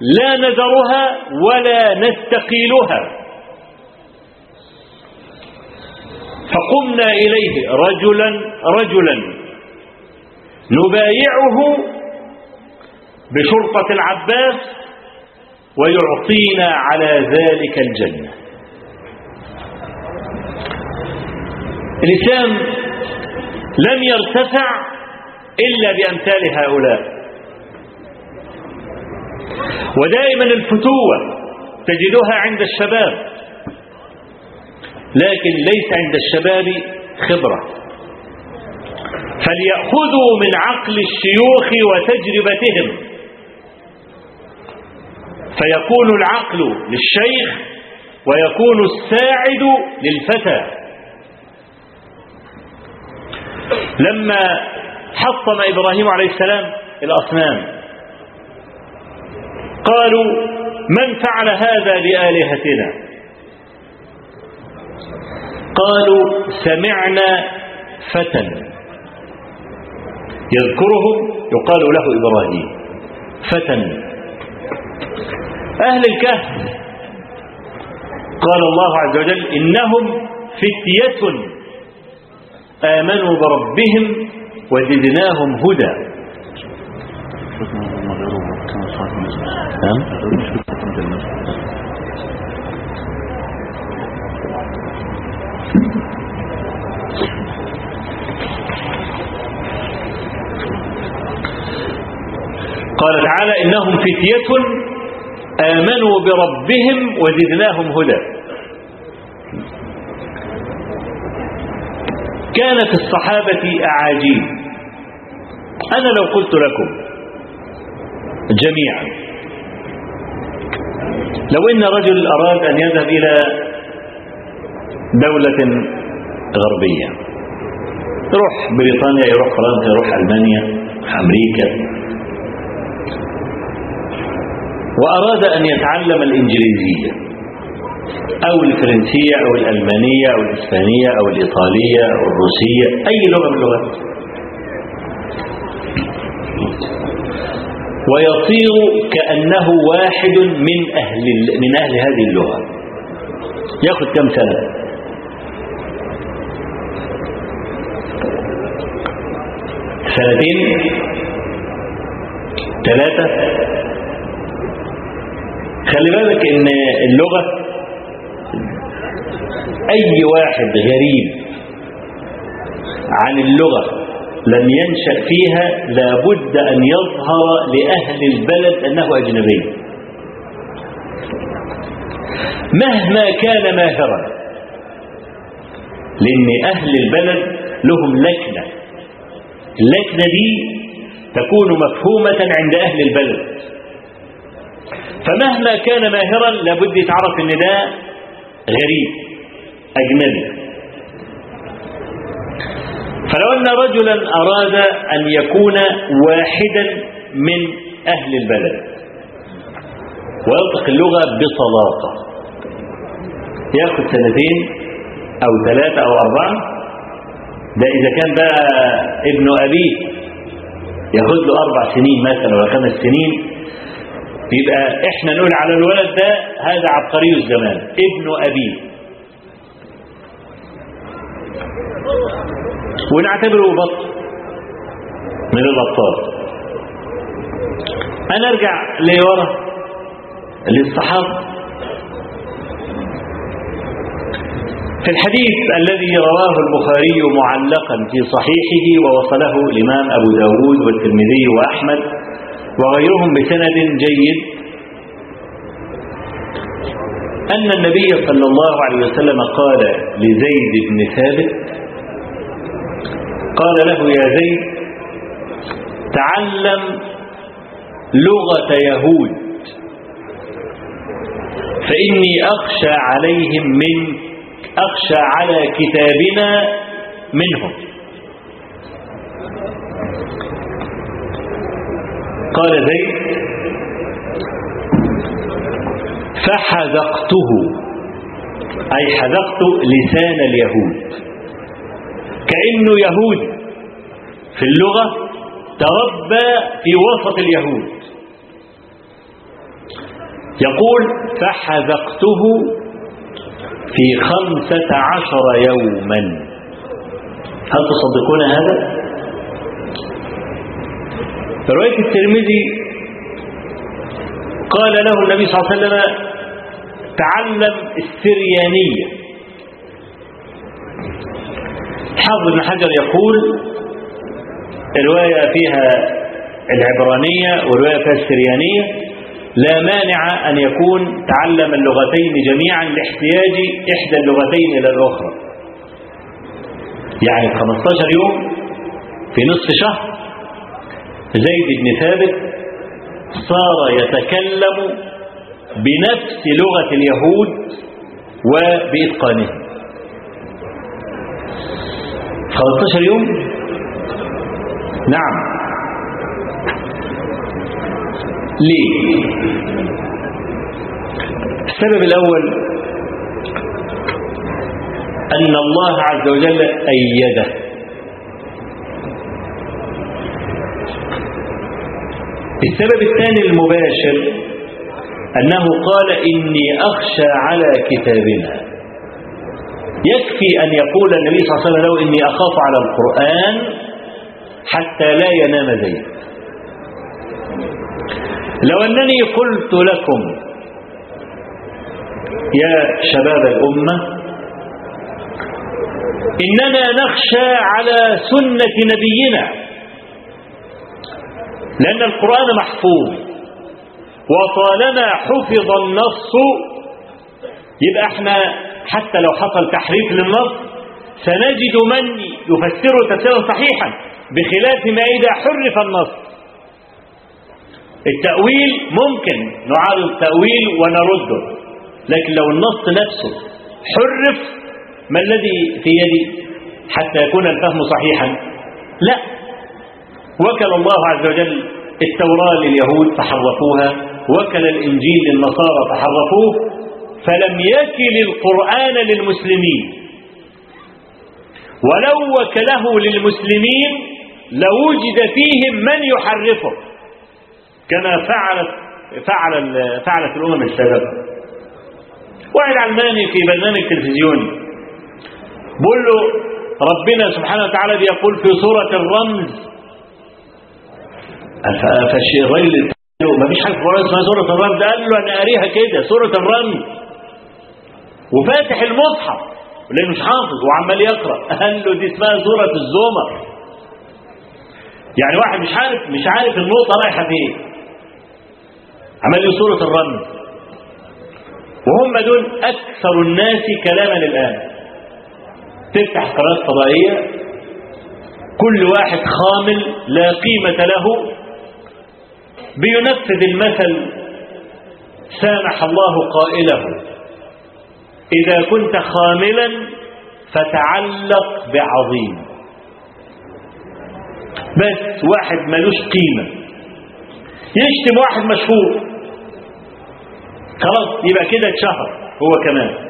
لا نذرها ولا نستقيلها. فقمنا إليه رجلا رجلا. نبايعه بشرطة العباس ويعطينا على ذلك الجنة. الإسلام لم يرتفع إلا بأمثال هؤلاء. ودائما الفتوة تجدها عند الشباب. لكن ليس عند الشباب خبرة. فليأخذوا من عقل الشيوخ وتجربتهم. فيكون العقل للشيخ ويكون الساعد للفتى. لما حطم إبراهيم عليه السلام الأصنام قالوا من فعل هذا بآلهتنا قالوا سمعنا فتى. يذكرهم يقال له إبراهيم. فتى. أهل الكهف. قال الله عز وجل إنهم فتية. آمنوا بربهم وزدناهم هدى. قال تعالى إنهم فتية آمنوا بربهم وزدناهم هدى. كانت الصحابة أعاجيب. أنا لو قلت لكم جميعا. لو إن رجل أراد أن يذهب إلى دولة غربية يروح بريطانيا يروح فرنسا يروح ألمانيا يروح أمريكا. وأراد أن يتعلم الإنجليزية أو الفرنسية أو الألمانية أو الإسبانية أو الإيطالية أو الروسية أي لغة من اللغات. ويصير كأنه واحد من أهل من أهل هذه اللغة. ياخذ كم سنة؟ سنتين؟ ثلاثة؟ خلي بالك إن اللغة أي واحد غريب عن اللغة لم ينشأ فيها لابد أن يظهر لأهل البلد أنه أجنبي. مهما كان ماهرا لأن أهل البلد لهم لكنة. اللكنة دي تكون مفهومة عند أهل البلد. فمهما كان ماهرا لابد يتعرف إن ده غريب أجنبي. فلو أن رجلا أراد أن يكون واحدا من أهل البلد وينطق اللغة بصلاقة يأخذ سنتين أو ثلاثة أو أربعة ده إذا كان بقى ابن أبيه ياخد له أربع سنين مثلا ولا خمس سنين يبقى إحنا نقول على الولد ده هذا عبقري الزمان ابن أبيه ونعتبره بط من الأبطال أنا أرجع لورا للصحابة في الحديث الذي رواه البخاري معلقا في صحيحه ووصله الإمام أبو داود والترمذي وأحمد وغيرهم بسند جيد أن النبي صلى الله عليه وسلم قال لزيد بن ثابت قال له يا زيد تعلم لغة يهود فإني أخشى عليهم منك أخشى على كتابنا منهم. قال زيد فحذقته أي حذقت لسان اليهود. كأنه يهود. في اللغة تربى في وسط اليهود. يقول فحذقته في خمسة عشر يوما. هل تصدقون هذا؟ في رواية الترمذي قال له النبي صلى الله عليه وسلم تعلم السريانية. حافظ بن حجر يقول الرواية فيها العبرانية والرواية فيها السريانية لا مانع أن يكون تعلم اللغتين جميعا لاحتياج إحدى اللغتين إلى الأخرى. يعني 15 يوم في نصف شهر زيد بن ثابت صار يتكلم بنفس لغة اليهود وبإتقانها 15 يوم نعم. ليه؟ السبب الأول أن الله عز وجل أيده. السبب الثاني المباشر أنه قال إني أخشى على كتابنا. يكفي أن يقول النبي صلى الله عليه وسلم له إني أخاف على القرآن حتى لا ينام زيد. لو أنني قلت لكم يا شباب الأمة إننا نخشى على سنة نبينا لأن القرآن محفوظ وطالما حفظ النص يبقى إحنا حتى لو حصل تحريف للنص سنجد من يفسره تفسيرا صحيحا بخلاف ما إذا حرف النص. التأويل ممكن نعارض التأويل ونرده لكن لو النص نفسه حرف ما الذي في يدي؟ حتى يكون الفهم صحيحا. لا. وكل الله عز وجل التوراة لليهود فحرفوها وكل الإنجيل للنصارى فحرفوه فلم يكل القرآن للمسلمين. ولو وكله للمسلمين لوجد فيهم من يحرفه. كما فعلت فعل فعلت الأمم السابقة. واحد علماني في برنامج تلفزيوني. بقول له ربنا سبحانه وتعالى بيقول في سورة الرمز فالراجل له ما فيش حاجة في القرآن اسمها سورة الرمز. قال له أنا قاريها كده سورة الرمز. وفاتح المصحف لأنه مش حافظ وعمال يقرأ. قال له دي اسمها سورة الزمر. يعني واحد مش عارف مش عارف النقطة رايحة فين. عمال له سورة الرمز وهم دول أكثر الناس كلاما الآن. تفتح قناة فضائية كل واحد خامل لا قيمة له بينفذ المثل سامح الله قائله. إذا كنت خاملا فتعلق بعظيم. بس واحد ملوش قيمة. يشتم واحد مشهور. خلاص يبقى كده اتشهر هو كمان.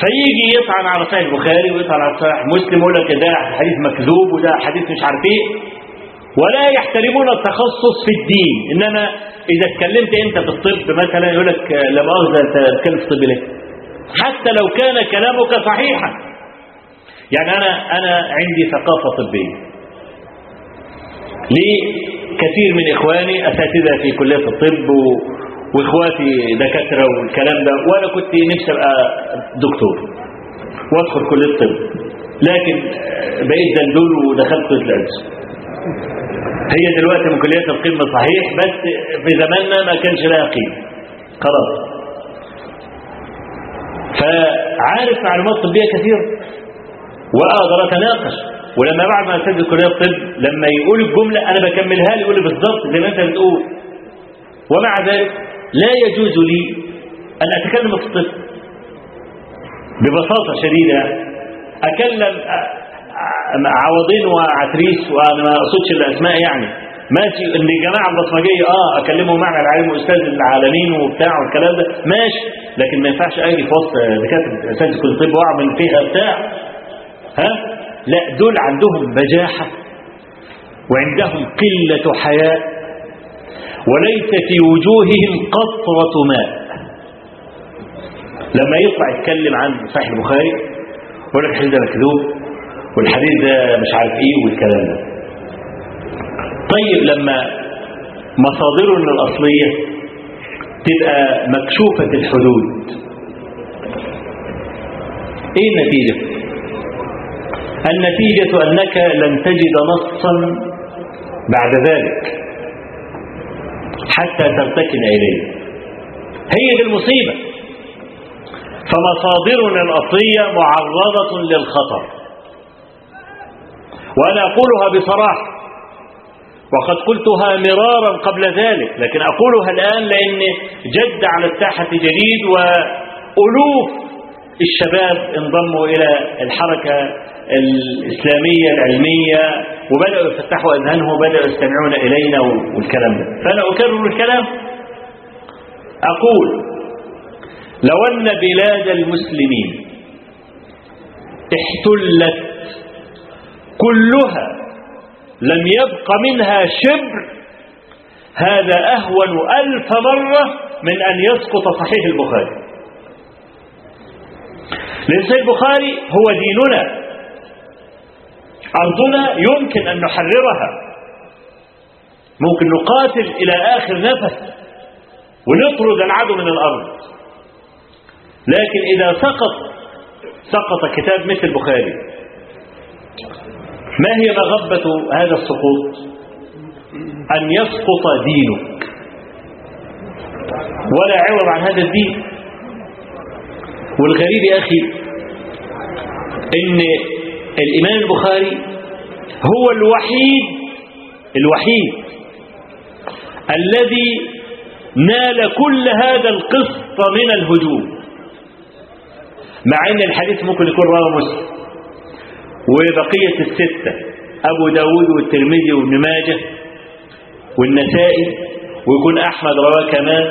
فيجي يطعن على صحيح البخاري ويطعن على صحيح مسلم يقول لك ده حديث مكذوب وده حديث مش عارف إيه. ولا يحترمون التخصص في الدين. إنما إذا اتكلمت أنت في الطب مثلا يقول لك لا مؤاخذه أنت بتتكلم في الطب ليه. حتى لو كان كلامك صحيحا. يعني أنا أنا عندي ثقافة طبية. ليه؟ كثير من إخواني أساتذة في كلية الطب و... وإخواتي دكاترة والكلام ده. وأنا كنت نفسي أبقى دكتور وأدخل كلية الطب. لكن بقيت دندول ودخلت الادب هي دلوقتي من كليات القمة صحيح بس في زماننا ما كانش لها قيمة خلاص. فعارف معلومات طبية كثيرة وأقدر أتناقش. ولما بعد ما أسجل كلية الطب لما يقول الجملة أنا بكملها لي يقول لي بالظبط زي ما أنت بتقول. ومع ذلك لا يجوز لي أن أتكلم في الطب. ببساطة شديدة أكلم عوضين وعتريس وأنا ما أقصدش الأسماء يعني. ماشي ان الجماعه البصمجية آه أكلمهم معنى العالم أستاذ العالمين وبتاع والكلام ده. ماشي لكن ما ينفعش أجي في وسط دكاترة اساتذه كل طب وأعمل فيها بتاع. ها؟ لا دول عندهم بجاحه وعندهم قلة حياء. وليس في وجوههم قطرة ماء. لما يطلع يتكلم عن صحيح البخاري يقول لك الحديث ده مكذوب. والحديث ده مش عارف إيه والكلام ده. طيب لما مصادرنا الأصلية تبقى مكشوفة الحدود إيه النتيجة؟ النتيجة أنك لن تجد نصا بعد ذلك حتى ترتكن إليه. هي دي المصيبة. فمصادرنا الأصلية معرضة للخطر. وأنا أقولها بصراحة. وقد قلتها مرارا قبل ذلك لكن أقولها الآن لأن جد على الساحة جديد وألوف الشباب انضموا إلى الحركة الإسلامية العلمية وبدأوا يفتحوا أذهانهم وبدأوا يستمعون إلينا والكلام ده. فأنا أكرر الكلام. أقول لو أن بلاد المسلمين احتلت كلها لم يبق منها شبر هذا أهون ألف مرة من أن يسقط صحيح البخاري. لأن صحيح البخاري هو ديننا. أرضنا يمكن أن نحررها. ممكن نقاتل إلى آخر نفس ونطرد العدو من الأرض. لكن إذا سقط سقط كتاب مثل البخاري. ما هي مغبة هذا السقوط؟ أن يسقط دينك. ولا عوض عن هذا الدين. والغريب يا أخي إن الإمام البخاري هو الوحيد الوحيد الذي نال كل هذا القسط من الهجوم. مع إن الحديث ممكن يكون رواه مسلم. وبقية الستة أبو داود والترمذي وابن ماجه والنسائي ويكون أحمد رواه كمان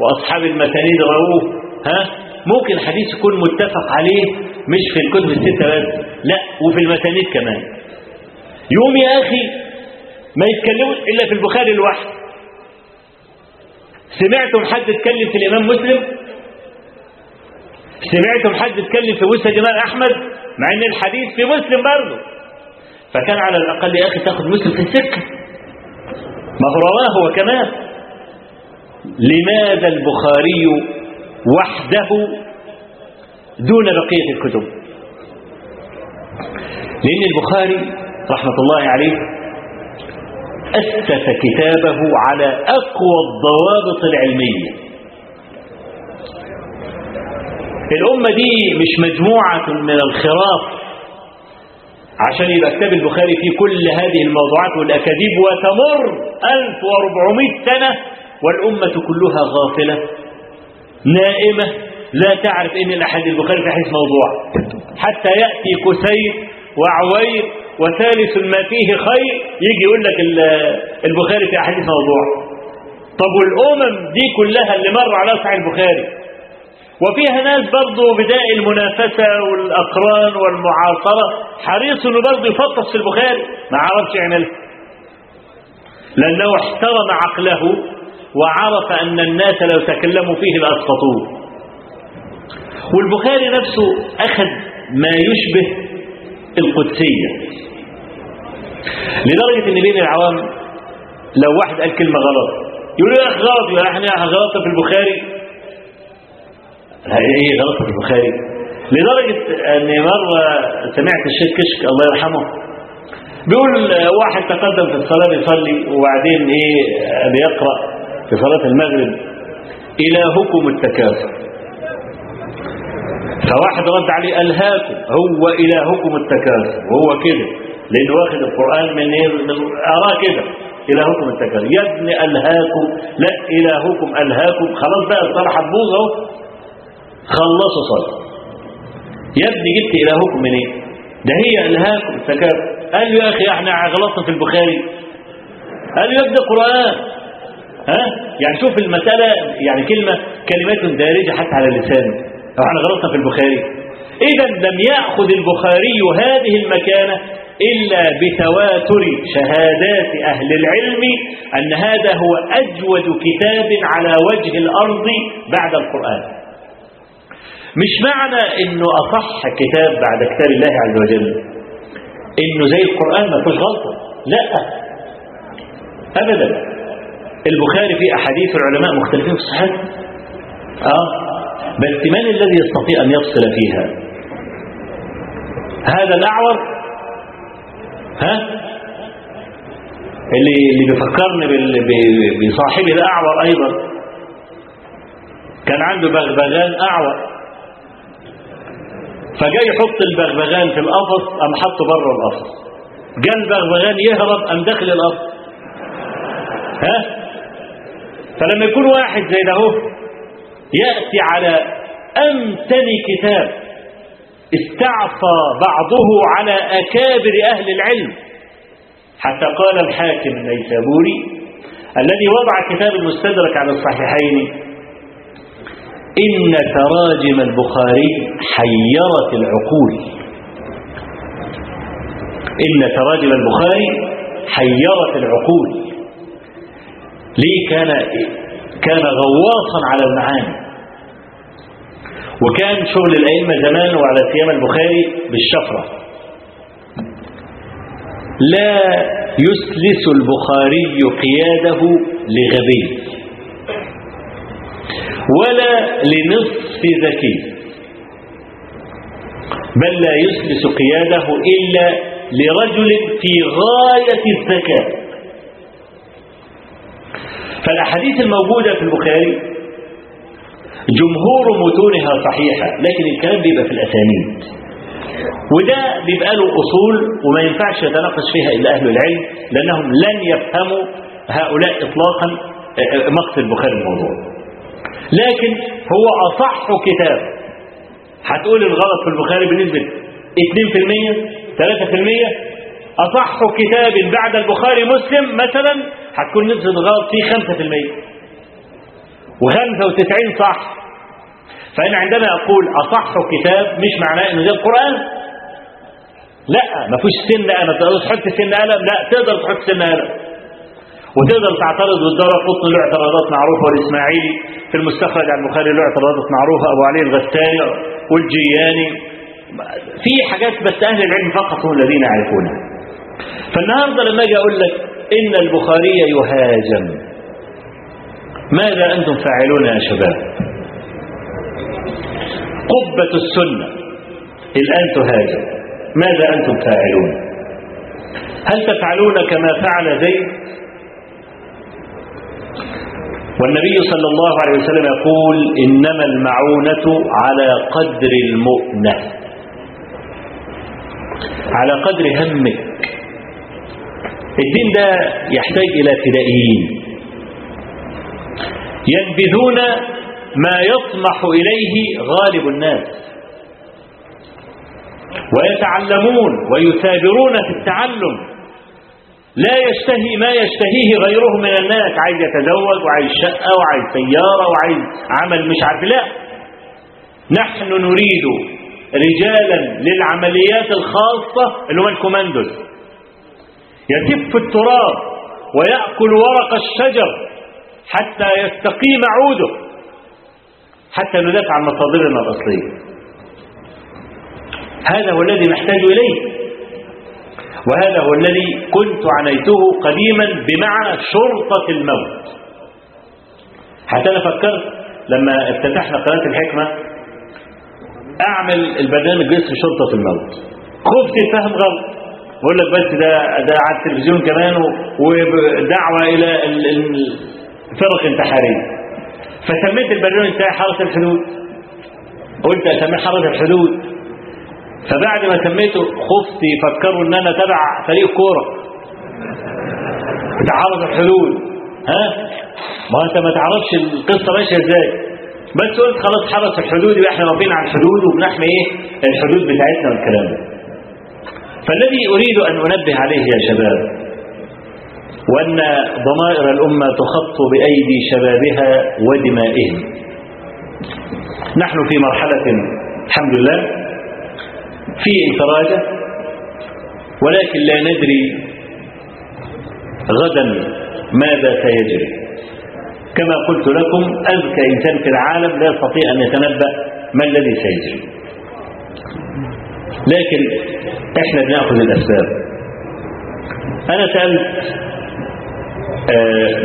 وأصحاب المسانيد رووه. ها؟ ممكن حديث يكون متفق عليه مش في الكتب الستة بس لا وفي المسانيد كمان. يوم يا أخي ما يتكلموش إلا في البخاري لوحده سمعتم حد اتكلم في الإمام مسلم؟ سمعتم حد اتكلم في مسند الإمام أحمد؟ مع إن الحديث في مسلم برضه. فكان على الأقل يا أخي تاخد مسلم في السكة. ما هو رواه هو كمان. لماذا البخاري وحده دون بقية الكتب؟ لأن البخاري رحمة الله عليه أسس كتابه على أقوى الضوابط العلمية. الأمة دي مش مجموعة من الخراف. عشان يبقى كتاب البخاري فيه كل هذه الموضوعات والأكاذيب وتمر 1400 سنة والأمة كلها غافلة نائمة لا تعرف إن الأحاديث البخاري في حديث موضوع. حتى يأتي كسير وعوير وثالث ما فيه خير يجي يقول لك البخاري في أحاديث موضوع. طب والأمم دي كلها اللي مر على صحيح البخاري؟ وفيها ناس برضه بداء المنافسة والأقران والمعاصرة. حريص إنه برضه يفطس في البخاري. ما عرفش يعملها لأنه احترم عقله وعرف أن الناس لو تكلموا فيه لأسقطوه. والبخاري نفسه أخذ ما يشبه القدسية. لدرجة أن بين العوام لو واحد قال كلمة غلط يقول له يا أخي غلط إحنا غلطنا في البخاري. إيه غلط البخاري. لدرجة ان مرة سمعت الشيخ كشك الله يرحمه. بيقول واحد تقدم في الصلاة بيصلي وبعدين إيه بيقرأ في صلاة المغرب. إلهكم التكاثر. فواحد رد عليه ألهاكم. هو إلهكم التكاثر. وهو كده. لأنه واخد القرآن من من أراه كده. إلهكم التكاثر. يا ابن ألهاكم. لا إلهكم ألهاكم. خلاص بقى الصلاة هتبوظ أهو. خلصوا صلاة. يا ابني جبت إلهكم من إيه؟ ده هي إلهاكم التكاثر قال له يا أخي إحنا غلطنا في البخاري. قال له يا ابني القرآن. ها؟ يعني شوف المسألة يعني كلمة كلمات دارجة حتى على اللسان أو إحنا غلطنا في البخاري. إذا لم يأخذ البخاري هذه المكانة إلا بتواتر شهادات أهل العلم أن هذا هو أجود كتاب على وجه الأرض بعد القرآن. مش معنى إنه أصح كتاب بعد كتاب الله عز وجل. إنه زي القرآن ما فيهوش غلطة. لا. ابدا. البخاري فيه أحاديث العلماء مختلفين في الصحيح. آه. بس من الذي يستطيع أن يفصل فيها. هذا الأعور. ها؟ اللي اللي بيفكرني بصاحبي الاعور أيضا. كان عنده بغبغان أعور. فجاي يحط البغبغان في القفص قام حطه بره القفص. جاء البغبغان يهرب قام داخل القفص. ها؟ فلما يكون واحد زي ده هو يأتي على أمتن كتاب استعصى بعضه على أكابر أهل العلم حتى قال الحاكم النيسابوري الذي وضع كتاب المستدرك على الصحيحين إن تراجم البخاري حيرت العقول. إن تراجم البخاري حيرت العقول. ليه كان كان غواصا على المعاني. وكان شغل الأئمة زمان وعلى سيما البخاري بالشفرة. لا يسلس البخاري قياده لغبي ولا لنصف ذكي. بل لا يسلس قياده إلا لرجل في غاية الذكاء. فالأحاديث الموجودة في البخاري جمهور متونها صحيحة لكن الكلام بيبقى في الأسانيد. وده بيبقى له أصول وما ينفعش يتناقش فيها إلا أهل العلم لأنهم لن يفهموا هؤلاء إطلاقا مقت البخاري الموضوع. لكن هو أصح كتاب. هتقول الغلط في البخاري بنسبة 2% 3% أصح كتاب بعد البخاري مسلم مثلا هتكون نسبة الغلط فيه 5% و95 صح. فأنا عندما أقول أصح كتاب مش معناه إنه ده القرآن لا ما فيش سن أنا تقدر تحط سن قلم لا تقدر تحط سن قلم وتقدر تعترض والدار قطن له اعتراضات معروفة والإسماعيلي في المستخرج عن البخاري له اعتراضات معروفة. أبو علي الغساني والجياني. في حاجات بس أهل العلم فقط هم الذين يعرفونها. فالنهاردة لما أجي أقول لك إن البخاري يهاجم ماذا أنتم فاعلون يا شباب؟ قبة السنة الآن تهاجم ماذا أنتم فاعلون هل تفعلون كما فعل زيد؟ والنبي صلى الله عليه وسلم يقول إنما المعونة على قدر المؤنة. على قدر همك. الدين ده يحتاج إلى فدائيين ينبذون ما يطمح إليه غالب الناس. ويتعلمون ويثابرون في التعلم. لا يشتهي ما يشتهيه غيره من الناس. عايز يتزوج وعايز شقة وعايز سيارة وعايز عمل مش عارف. لا نحن نريد رجالا للعمليات الخاصة اللي هم الكوماندوز يتف التراب ويأكل ورق الشجر حتى يستقيم عوده حتى ندافع عن مصادرنا الأصلية. هذا هو الذي نحتاج إليه. وهذا هو الذي كنت عنيته قديما بمعنى شرطة الموت. حتى أنا فكرت لما افتتحنا قناة الحكمة أعمل البرنامج باسم شرطة الموت. خفت الفهم غلط. بقول لك بس ده ده على التلفزيون كمان ودعوة إلى الفرق انتحارية فسميت البرنامج بتاعي حرس الحدود. قلت أسميه حرس الحدود. فبعد ما سميته خفت يفكروا إن أنا تبع فريق كورة. بتاع حرس الحدود ها؟ ما أنت ما تعرفش القصة ماشية إزاي. بس قلت خلاص حرس الحدود يبقى إحنا رابطين على الحدود وبنحمي إيه؟ الحدود بتاعتنا والكلام ده. فالذي أريد أن أنبه عليه يا شباب وأن ضمائر الأمة تخط بأيدي شبابها ودمائهم. نحن في مرحلة الحمد لله في انفراجة ولكن لا ندري غدا ماذا سيجري كما قلت لكم أذكى إنسان في العالم لا يستطيع أن يتنبأ ما الذي سيجري لكن إحنا بنأخذ الأسباب. أنا سألت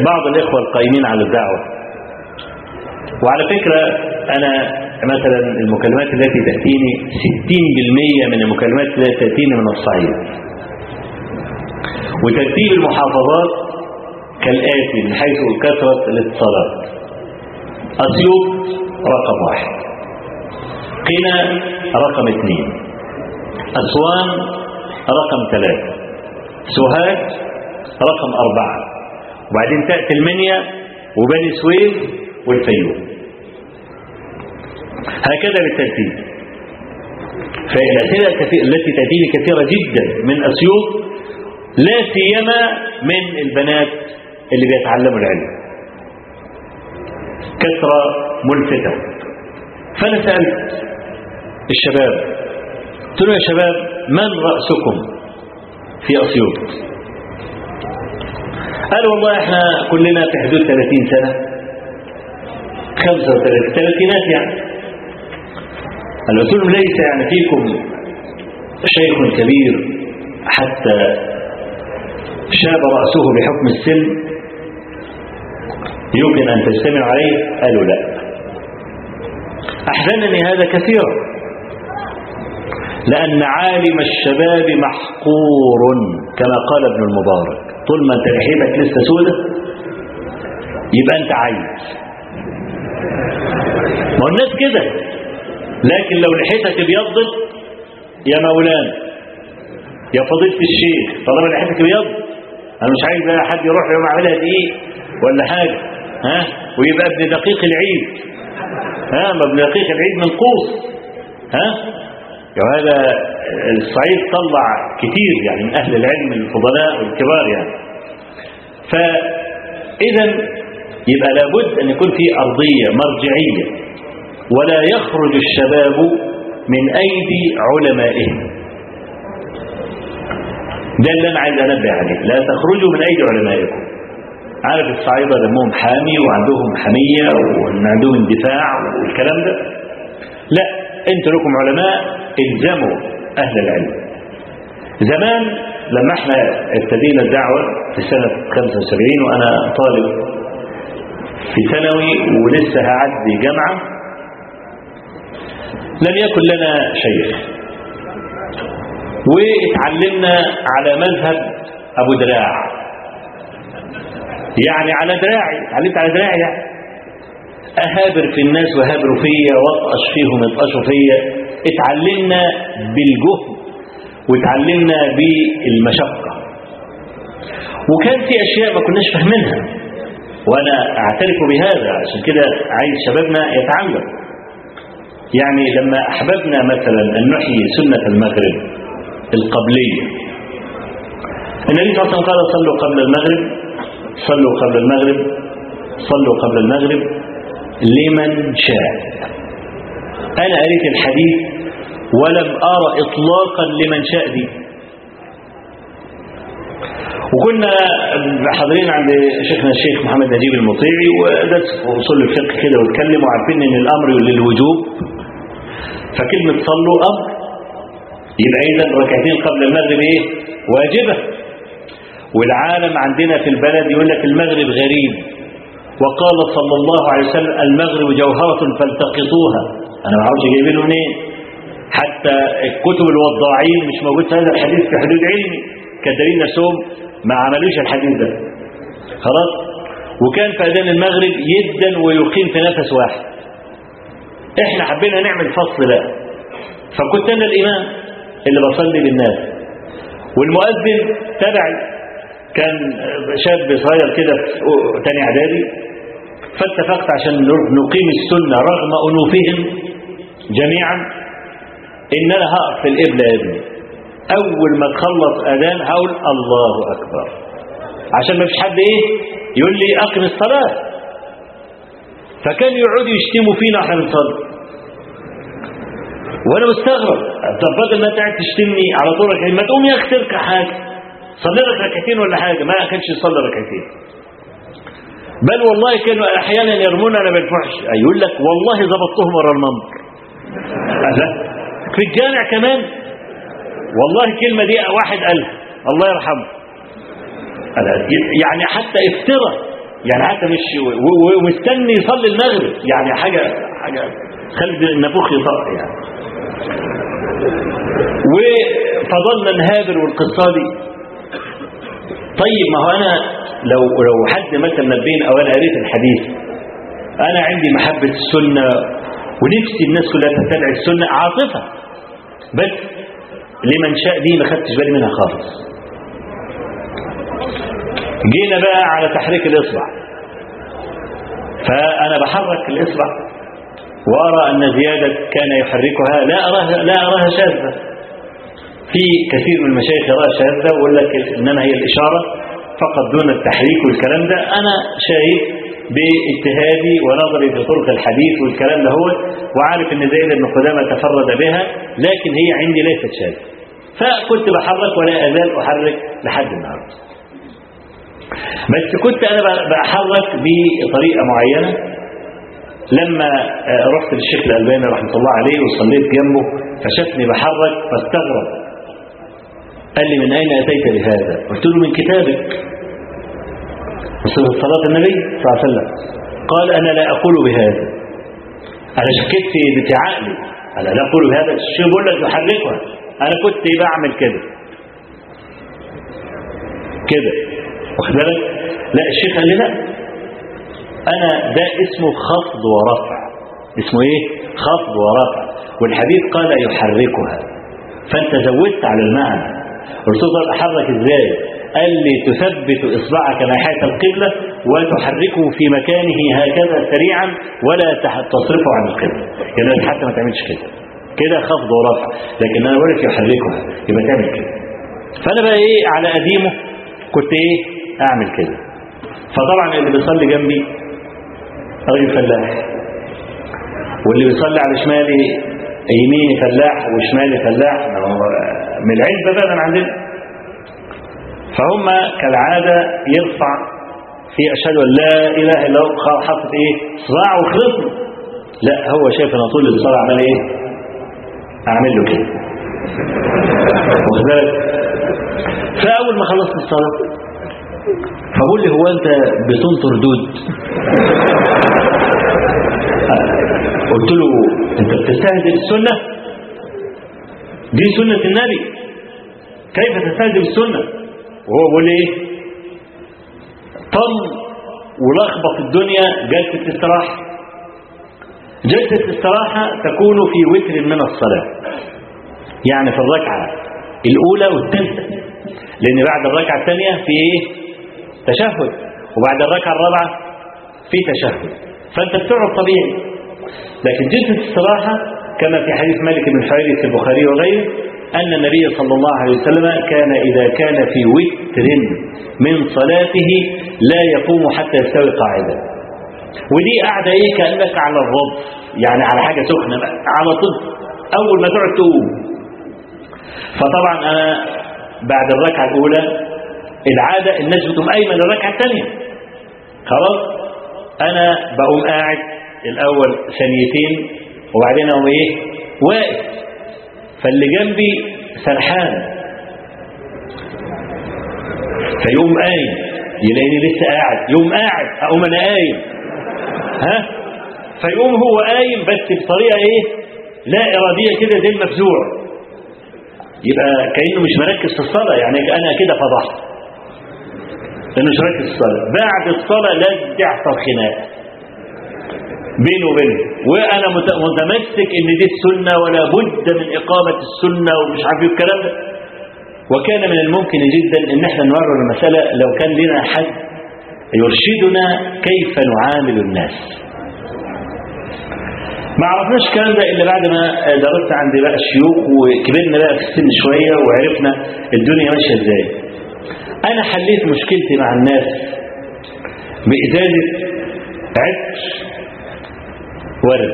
بعض الإخوة القائمين على الدعوة. وعلى فكرة أنا مثلا المكالمات التي تأتيني 60% من المكالمات التي تأتيني من الصعيد. وترتيب المحافظات كالآتي من حيث كثرة الاتصالات أسيوط رقم واحد. قنا رقم اثنين. أسوان رقم ثلاثة. سوهاج رقم أربعة. وبعدين تأتي المنيا وبني سويف والفيوم. هكذا بالترتيب فالأسئلة التي تأتيني كثيرة جدا من أسيوط لا سيما من البنات اللي بيتعلموا العلم. كثرة ملفتة. فأنا سألت الشباب قلت له يا شباب من رأسكم في أسيوط؟ قالوا والله إحنا كلنا في حدود 30 سنة. 35 ثلاثينات يعني. قال لهم ليس يعني فيكم شيخ كبير حتى شاب رأسه بحكم السن يمكن أن تجتمع عليه قالوا لا. أحزنني هذا كثيرا لأن عالم الشباب محقور كما قال ابن المبارك. طول ما أنت لحيتك لسه سودة يبقى أنت عايز ما الناس كده. لكن لو لحيتك ابيضت يا مولانا يا فضيلة الشيخ طالما لحيتك بيض أنا مش عايز بقى حد يروح يوم عاملها دقيق ولا حاجة ها؟ ويبقى ابن دقيق العيد ها؟ ما ابن دقيق العيد منقوص ها؟ وهذا الصعيد طلع كتير يعني من أهل العلم الفضلاء والكبار يعني. فاذا يبقى لابد أن يكون في أرضية مرجعية. ولا يخرج الشباب من أيدي علمائهم. ده اللي أنا عايز أنبه عليه. لا تخرجوا من أيدي علمائكم. عارف الصعيدة دمهم حامي وعندهم حمية وإن عندهم اندفاع والكلام ده؟ لا أنتوا لكم علماء الزموا أهل العلم. زمان لما إحنا ابتدينا الدعوة في سنة 75 وأنا طالب في ثانوي ولسه هعدي جامعة لم يكن لنا شيخ. واتعلمنا على مذهب أبو دراع. يعني على دراعي اتعلمت على دراعي يعني. أهابر في الناس وهابروا فيا وأطقش فيهم يطقشوا فيا. اتعلمنا بالجهد واتعلمنا بالمشقة. وكان في أشياء ما كناش فاهمينها. وأنا أعترف بهذا عشان كده عايز شبابنا يتعلم. يعني لما أحببنا مثلا أن نحيي سنة المغرب القبلية. النبي صلى الله عليه وسلم قال صلوا قبل المغرب صلوا قبل المغرب صلوا قبل المغرب. لمن شاء؟ أنا قريت الحديث ولم أرى إطلاقا لمن شاء دي. وكنا حاضرين عند شيخنا الشيخ محمد نجيب المطيعي ودرس أصول الفقه كده واتكلم وعارفين إن الأمر للوجوب. فكلمة صلوا أمر يبقى اذا ركعتين قبل المغرب إيه؟ واجبة. والعالم عندنا في البلد يقول لك المغرب غريب. وقال صلى الله عليه وسلم المغرب جوهرة فالتقطوها. أنا ما أعرفش جايبينه منين. حتى الكتب الوضاعين مش موجود هذا الحديث في حدود علمي. كدليل نفسهم ما عملوش الحديث ده. خلاص؟ وكان في أذان المغرب يدا ويقيم في نفس واحد. إحنا حبينا نعمل فصل بقى فكنت أنا الإمام اللي بصلي بالناس والمؤذن تبعي كان شاب صغير كده في تاني إعدادي. فاتفقت عشان نقيم السنة رغم أنوفهم جميعا. إن أنا هقف في القبله يا ابني. أول ما تخلص أذان هقول الله أكبر. عشان ما فيش حد إيه؟ يقول لي أقم الصلاة. فكان يقعدوا يشتموا فينا إحنا بنصلي وأنا مستغرب. طب بدل ما انت قاعد تشتمني على طول ما تقوم يا أخي تركع حاجة. صلي لك ركعتين ولا حاجة؟ ما كانش يصلي ركعتين. بل والله كانوا أحيانا يرمون أنا بالفحش. يقول لك والله ظبطتهم ورا المنبر. في الجامع كمان. والله الكلمة دي واحد قالها. الله يرحمه. يعني حتى افترى. يعني حتى مش ومستني يصلي المغرب. يعني حاجة حاجة خلي النافوخ يطق يعني. وفضلنا نهابر والقصة دي طيب ما هو أنا لو لو حد مثلا نبين أو أنا قريت الحديث أنا عندي محبة السنة ونفسي الناس كلها تتبع السنة عاطفة. بس لمن شاء دي ما خدتش بالي منها خالص. جينا بقى على تحريك الإصبع. فأنا بحرك الإصبع وأرى أن زيادة كان يحركها. لا أراها لا أراها شاذة. في كثير من المشايخ يراها شاذة ويقول لك إنما هي الإشارة فقط دون التحريك والكلام ده. أنا شايف باجتهادي ونظري في طرق الحديث والكلام ده هو وعارف إن زيد بن قدامة تفرد بها لكن هي عندي ليست شاذة. فكنت بحرك ولا أزال أحرك لحد النهارده. بس كنت أنا بحرك بطريقة معينة. لما رحت للشيخ الألباني رحمة الله عليه وصليت جنبه فشافني بحرك فاستغرب. قال لي من أين أتيت بهذا؟ قلت له من كتابك. وصفة صلاة النبي صلى الله عليه وسلم. قال أنا لا أقول بهذا. أنا شكيت في عقلي. أنا لا أقول بهذا. الشيء بقول لك يحركها أنا كنت بعمل كده. كده. واخد بالك؟ لا الشيخ قال لي لا. أنا ده اسمه خفض ورفع. اسمه إيه؟ خفض ورفع. والحديث قال يحركها. فأنت زودت على المعنى. له طب أحرك إزاي؟ قال لي تثبت إصبعك ناحية القبلة وتحركه في مكانه هكذا سريعا ولا تصرفه عن القبلة. يعني حتى ما تعملش كده. كده خفض ورفع. لكن أنا بقول لك يحركها. يبقى تعمل كده. فأنا بقى إيه؟ على قديمه كنت إيه؟ أعمل كده. فطبعا اللي بيصلي جنبي راجل فلاح واللي بيصلي على شمالي يميني فلاح وشمالي فلاح من العلبة بقى من عندنا. فهم كالعادة يرفع في أشهد أن لا إله إلا الله حاطط إيه؟ صباع وخلصنا لا هو شايف أنا طول الصلاة عمل إيه؟ أعمل له كده. واخد بالك؟ فأول ما خلصت الصلاة فقول لي هو أنت بتنطر دود؟ قلت له أنت بتستهزئ السنة دي سنة النبي. كيف تستهزئ السنة وهو بيقول إيه؟ طل ولخبط الدنيا جلسة استراحة. جلسة استراحة تكون في وتر من الصلاة. يعني في الركعة الأولى والثالثة لأن بعد الركعة الثانية في إيه؟ تشهد. وبعد الركعة الرابعة في تشهد. فأنت بتقعد طبيعي. لكن جلسة الصراحة كما في حديث مالك بن حويرث في البخاري وغيره أن النبي صلى الله عليه وسلم كان إذا كان في وتر من صلاته لا يقوم حتى يستوي قاعدا. ودي قاعدة إيه؟ كأنك على الرب. يعني على حاجة سخنة على طب أول ما تقعد تقوم. فطبعا أنا بعد الركعة الأولى العادة الناس بتقوم قايمة للركعة الثانية. خلاص؟ أنا بقوم قاعد الأول ثانيتين وبعدين أقوم إيه؟ واقف. فاللي جنبي سرحان. فيقوم قايم. يلاقيني لسه قاعد. يقوم قاعد. أقوم أنا قايم. ها؟ فيقوم هو قايم بس بطريقة إيه؟ لا إرادية كده زي المفزوع يبقى كأنه مش مركز في الصلاة. يعني أنا كده فضحت. لأنه مش مركز في الصلاة. بعد الصلاة لازم تحصل خناقة بينه وبينه. وأنا مت- متمسك إن دي السنة ولا بد من إقامة السنة ومش عارف إيه الكلام ده. وكان من الممكن جدا إن إحنا نمرر المسألة لو كان لنا حد يرشدنا كيف نعامل الناس. ما عرفناش الكلام ده إلا بعد ما درست عند بقى الشيوخ وكبرنا بقى في السن شوية وعرفنا الدنيا ماشية إزاي. أنا حليت مشكلتي مع الناس بازازه عطر ورد.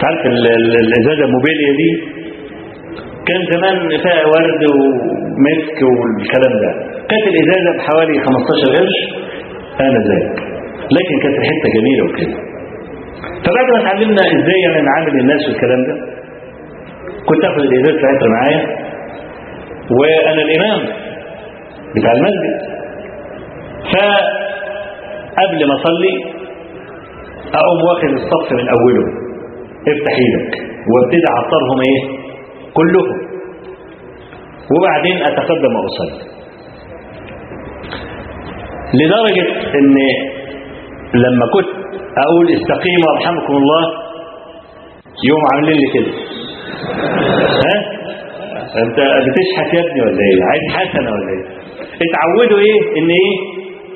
تعرف ال- ال- الازازه الموبيليا دي؟ كان زمان فيها ورد ومسك والكلام ده. كانت الازازه بحوالي 15 قرش أنا ذاك لكن كانت الحتة جميلة وكده. فبعد ما اتعلمنا إزاي يعني نعامل الناس والكلام ده كنت اخذ الازازه العطر معايا. وأنا الإمام بتاع المسجد. فقبل ما أصلي أقوم واخد الصف من أوله. افتح إيدك. وابتدي أعطرهم إيه؟ كلهم. وبعدين أتقدم وأصلي. لدرجة إن لما كنت أقول استقيموا ارحمكم الله يوم عاملين لي كده. ها؟ أنت بتشحت يا ابني ولا إيه؟ عايز حسنة ولا إيه؟ اتعودوا إيه؟ إن إيه؟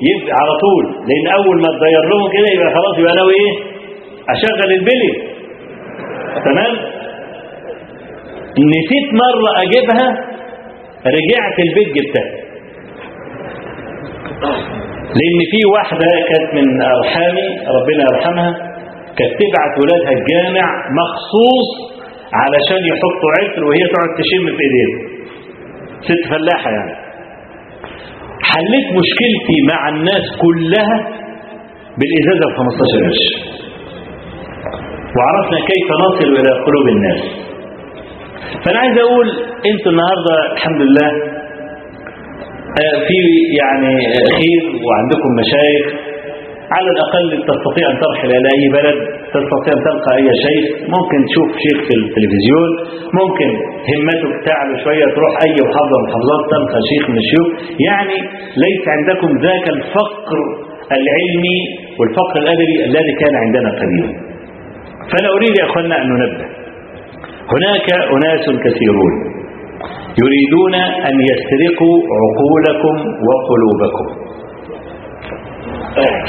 يبقى على طول. لأن أول ما تغير لهم كده يبقى خلاص يبقى ناوي إيه؟ أشغل البلي. تمام؟ نسيت مرة أجيبها رجعت البيت جبتها. لأن في واحدة كانت من أرحامي ربنا يرحمها كانت تبعت ولادها الجامع مخصوص علشان يحطوا عطر وهي تقعد تشم في إيديها. ست فلاحة يعني. حليت مشكلتي مع الناس كلها بالإزازة ب 15 قرش. وعرفنا كيف نصل إلى قلوب الناس. فأنا عايز أقول أنتوا النهاردة الحمد لله آه، في يعني خير وعندكم مشايخ. على الأقل تستطيع أن ترحل إلى أي بلد تستطيع أن تلقى أي شيخ. ممكن تشوف شيخ في التلفزيون. ممكن همتك تعلو شوية تروح أي محافظة من المحافظات تلقى شيخ من الشيوخ. يعني ليس عندكم ذاك الفقر العلمي والفقر الأدبي الذي كان عندنا قديما. فأنا أريد يا أخوانا أن ننبه. هناك أناس كثيرون يريدون أن يسرقوا عقولكم وقلوبكم.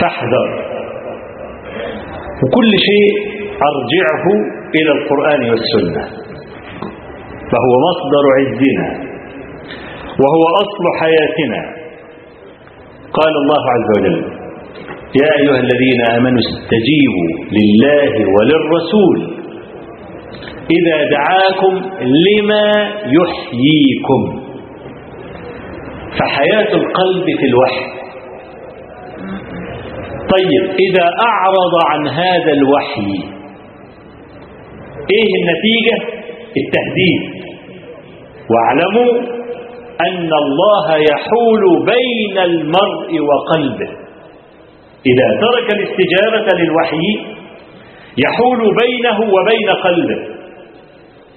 فاحذر. وكل شيء أرجعه إلى القرآن والسنة. فهو مصدر عزنا. وهو أصل حياتنا. قال الله عز وجل يا أيها الذين آمنوا استجيبوا لله وللرسول. إذا دعاكم لما يحييكم. فحياة القلب في الوحي. طيب إذا أعرض عن هذا الوحي إيه النتيجة؟ التهديد. واعلموا أن الله يحول بين المرء وقلبه. إذا ترك الاستجابة للوحي يحول بينه وبين قلبه.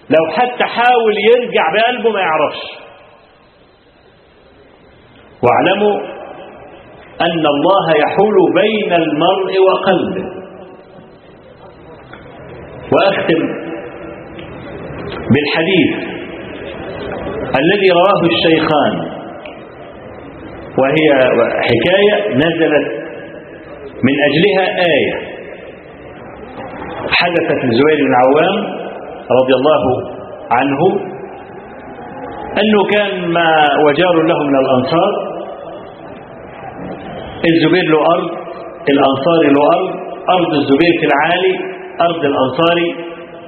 لو حتى حاول يرجع بقلبه ما يعرفش. واعلموا أن الله يحول بين المرء وقلبه. وأختم بالحديث الذي رواه الشيخان وهي حكاية نزلت من أجلها آية. حدثت لزبير بن عوام رضي الله عنه أنه كان مع وجار له من الأنصار الزبير له أرض الأنصاري له أرض أرض الزبير في العالي أرض الأنصاري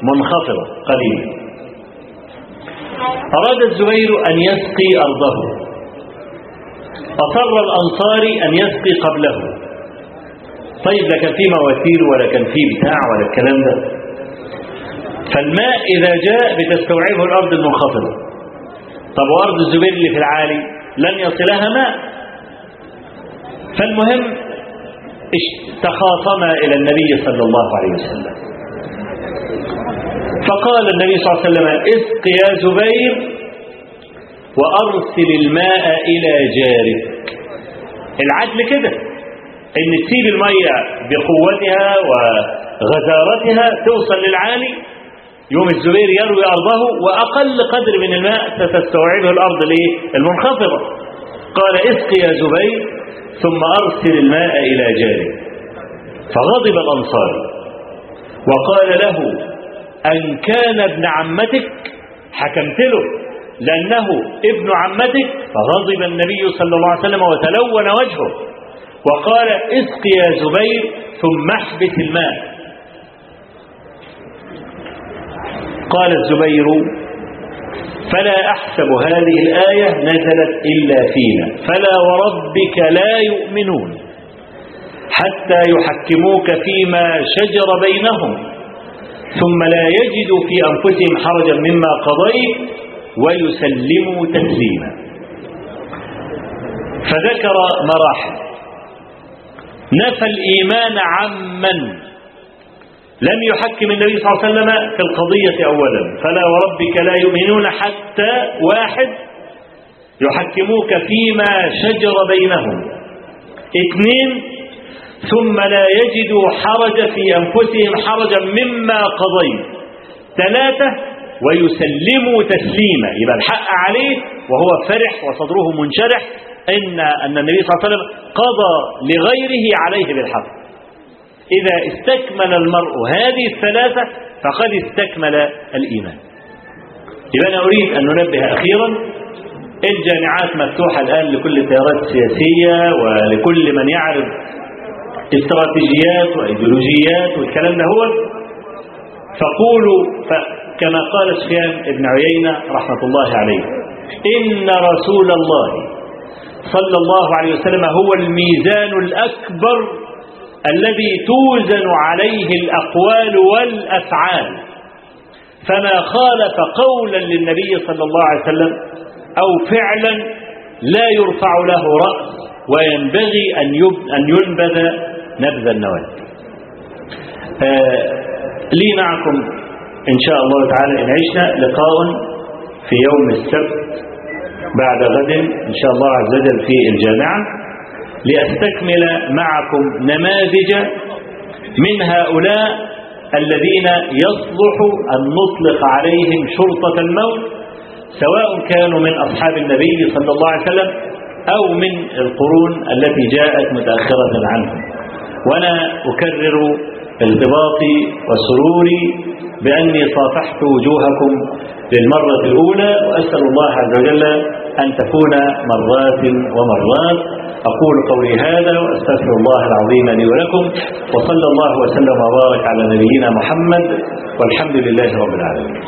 منخفضة قليلا أراد الزبير أن يسقي أرضه. أصر الأنصاري أن يسقي قبله. طيب لا كان في مواتير ولا كان في بتاع ولا الكلام ده. فالماء إذا جاء بتستوعبه الأرض المنخفضة. طب وأرض الزبير اللي في العالي لن يصلها ماء. فالمهم تخاصما إلى النبي صلى الله عليه وسلم. فقال النبي صلى الله عليه وسلم اسق يا زبير وأرسل الماء إلى جارك. العدل كده إن تسيب المية بقوتها وغزارتها توصل للعالي يوم الزبير يروي أرضه وأقل قدر من الماء ستستوعبه الأرض المنخفضة قال اسقي يا زبير ثم أرسل الماء إلى جاري فغضب الأنصار وقال له أن كان ابن عمتك حكمت له لأنه ابن عمتك. فغضب النبي صلى الله عليه وسلم وتلون وجهه. وقال اسق يا زبير ثم احبس الماء. قال الزبير فلا أحسب هذه الآية نزلت إلا فينا. فلا وربك لا يؤمنون حتى يحكموك فيما شجر بينهم. ثم لا يجدوا في أنفسهم حرجا مما قضيت ويسلموا تسليما. فذكر مراحل. نفى الإيمان عمن لم يحكم النبي صلى الله عليه وسلم في القضية أولا. فلا وربك لا يؤمنون حتى واحد يحكموك فيما شجر بينهم. اثنين ثم لا يجدوا حرج في أنفسهم حرجا مما قضيت. ثلاثة ويسلموا تسليما. يبقى الحق عليه وهو فرح وصدره منشرح إن, أن النبي صلى الله عليه وسلم قضى لغيره عليه بالحق. إذا استكمل المرء هذه الثلاثة فقد استكمل الإيمان. يبقى أنا أريد أن ننبه أخيرا الجامعات مفتوحة الآن لكل التيارات السياسية ولكل من يعرف استراتيجيات وإيديولوجيات والكلام ده هو. فقولوا كما قال سفيان بن عيينة رحمة الله عليه إن رسول الله صلى الله عليه وسلم هو الميزان الأكبر الذي توزن عليه الأقوال والأفعال. فما خالف قولا للنبي صلى الله عليه وسلم أو فعلا لا يرفع له رأس وينبغي أن ينبذ نبذ النواه آه لي معكم إن شاء الله تعالى إن عشنا لقاء في يوم السبت بعد غد إن شاء الله عز وجل في الجامعة. لأستكمل معكم نماذج من هؤلاء الذين يصلح أن نطلق عليهم شرطة الموت سواء كانوا من أصحاب النبي صلى الله عليه وسلم أو من القرون التي جاءت متأخرة عنهم. وأنا أكرر ارتباطي وسروري بأني صافحت وجوهكم للمرة الأولى وأسأل الله عز وجل أن تكون مرات ومرات. أقول قولي هذا وأستغفر الله العظيم لي ولكم وصلى الله وسلم وبارك على نبينا محمد والحمد لله رب العالمين.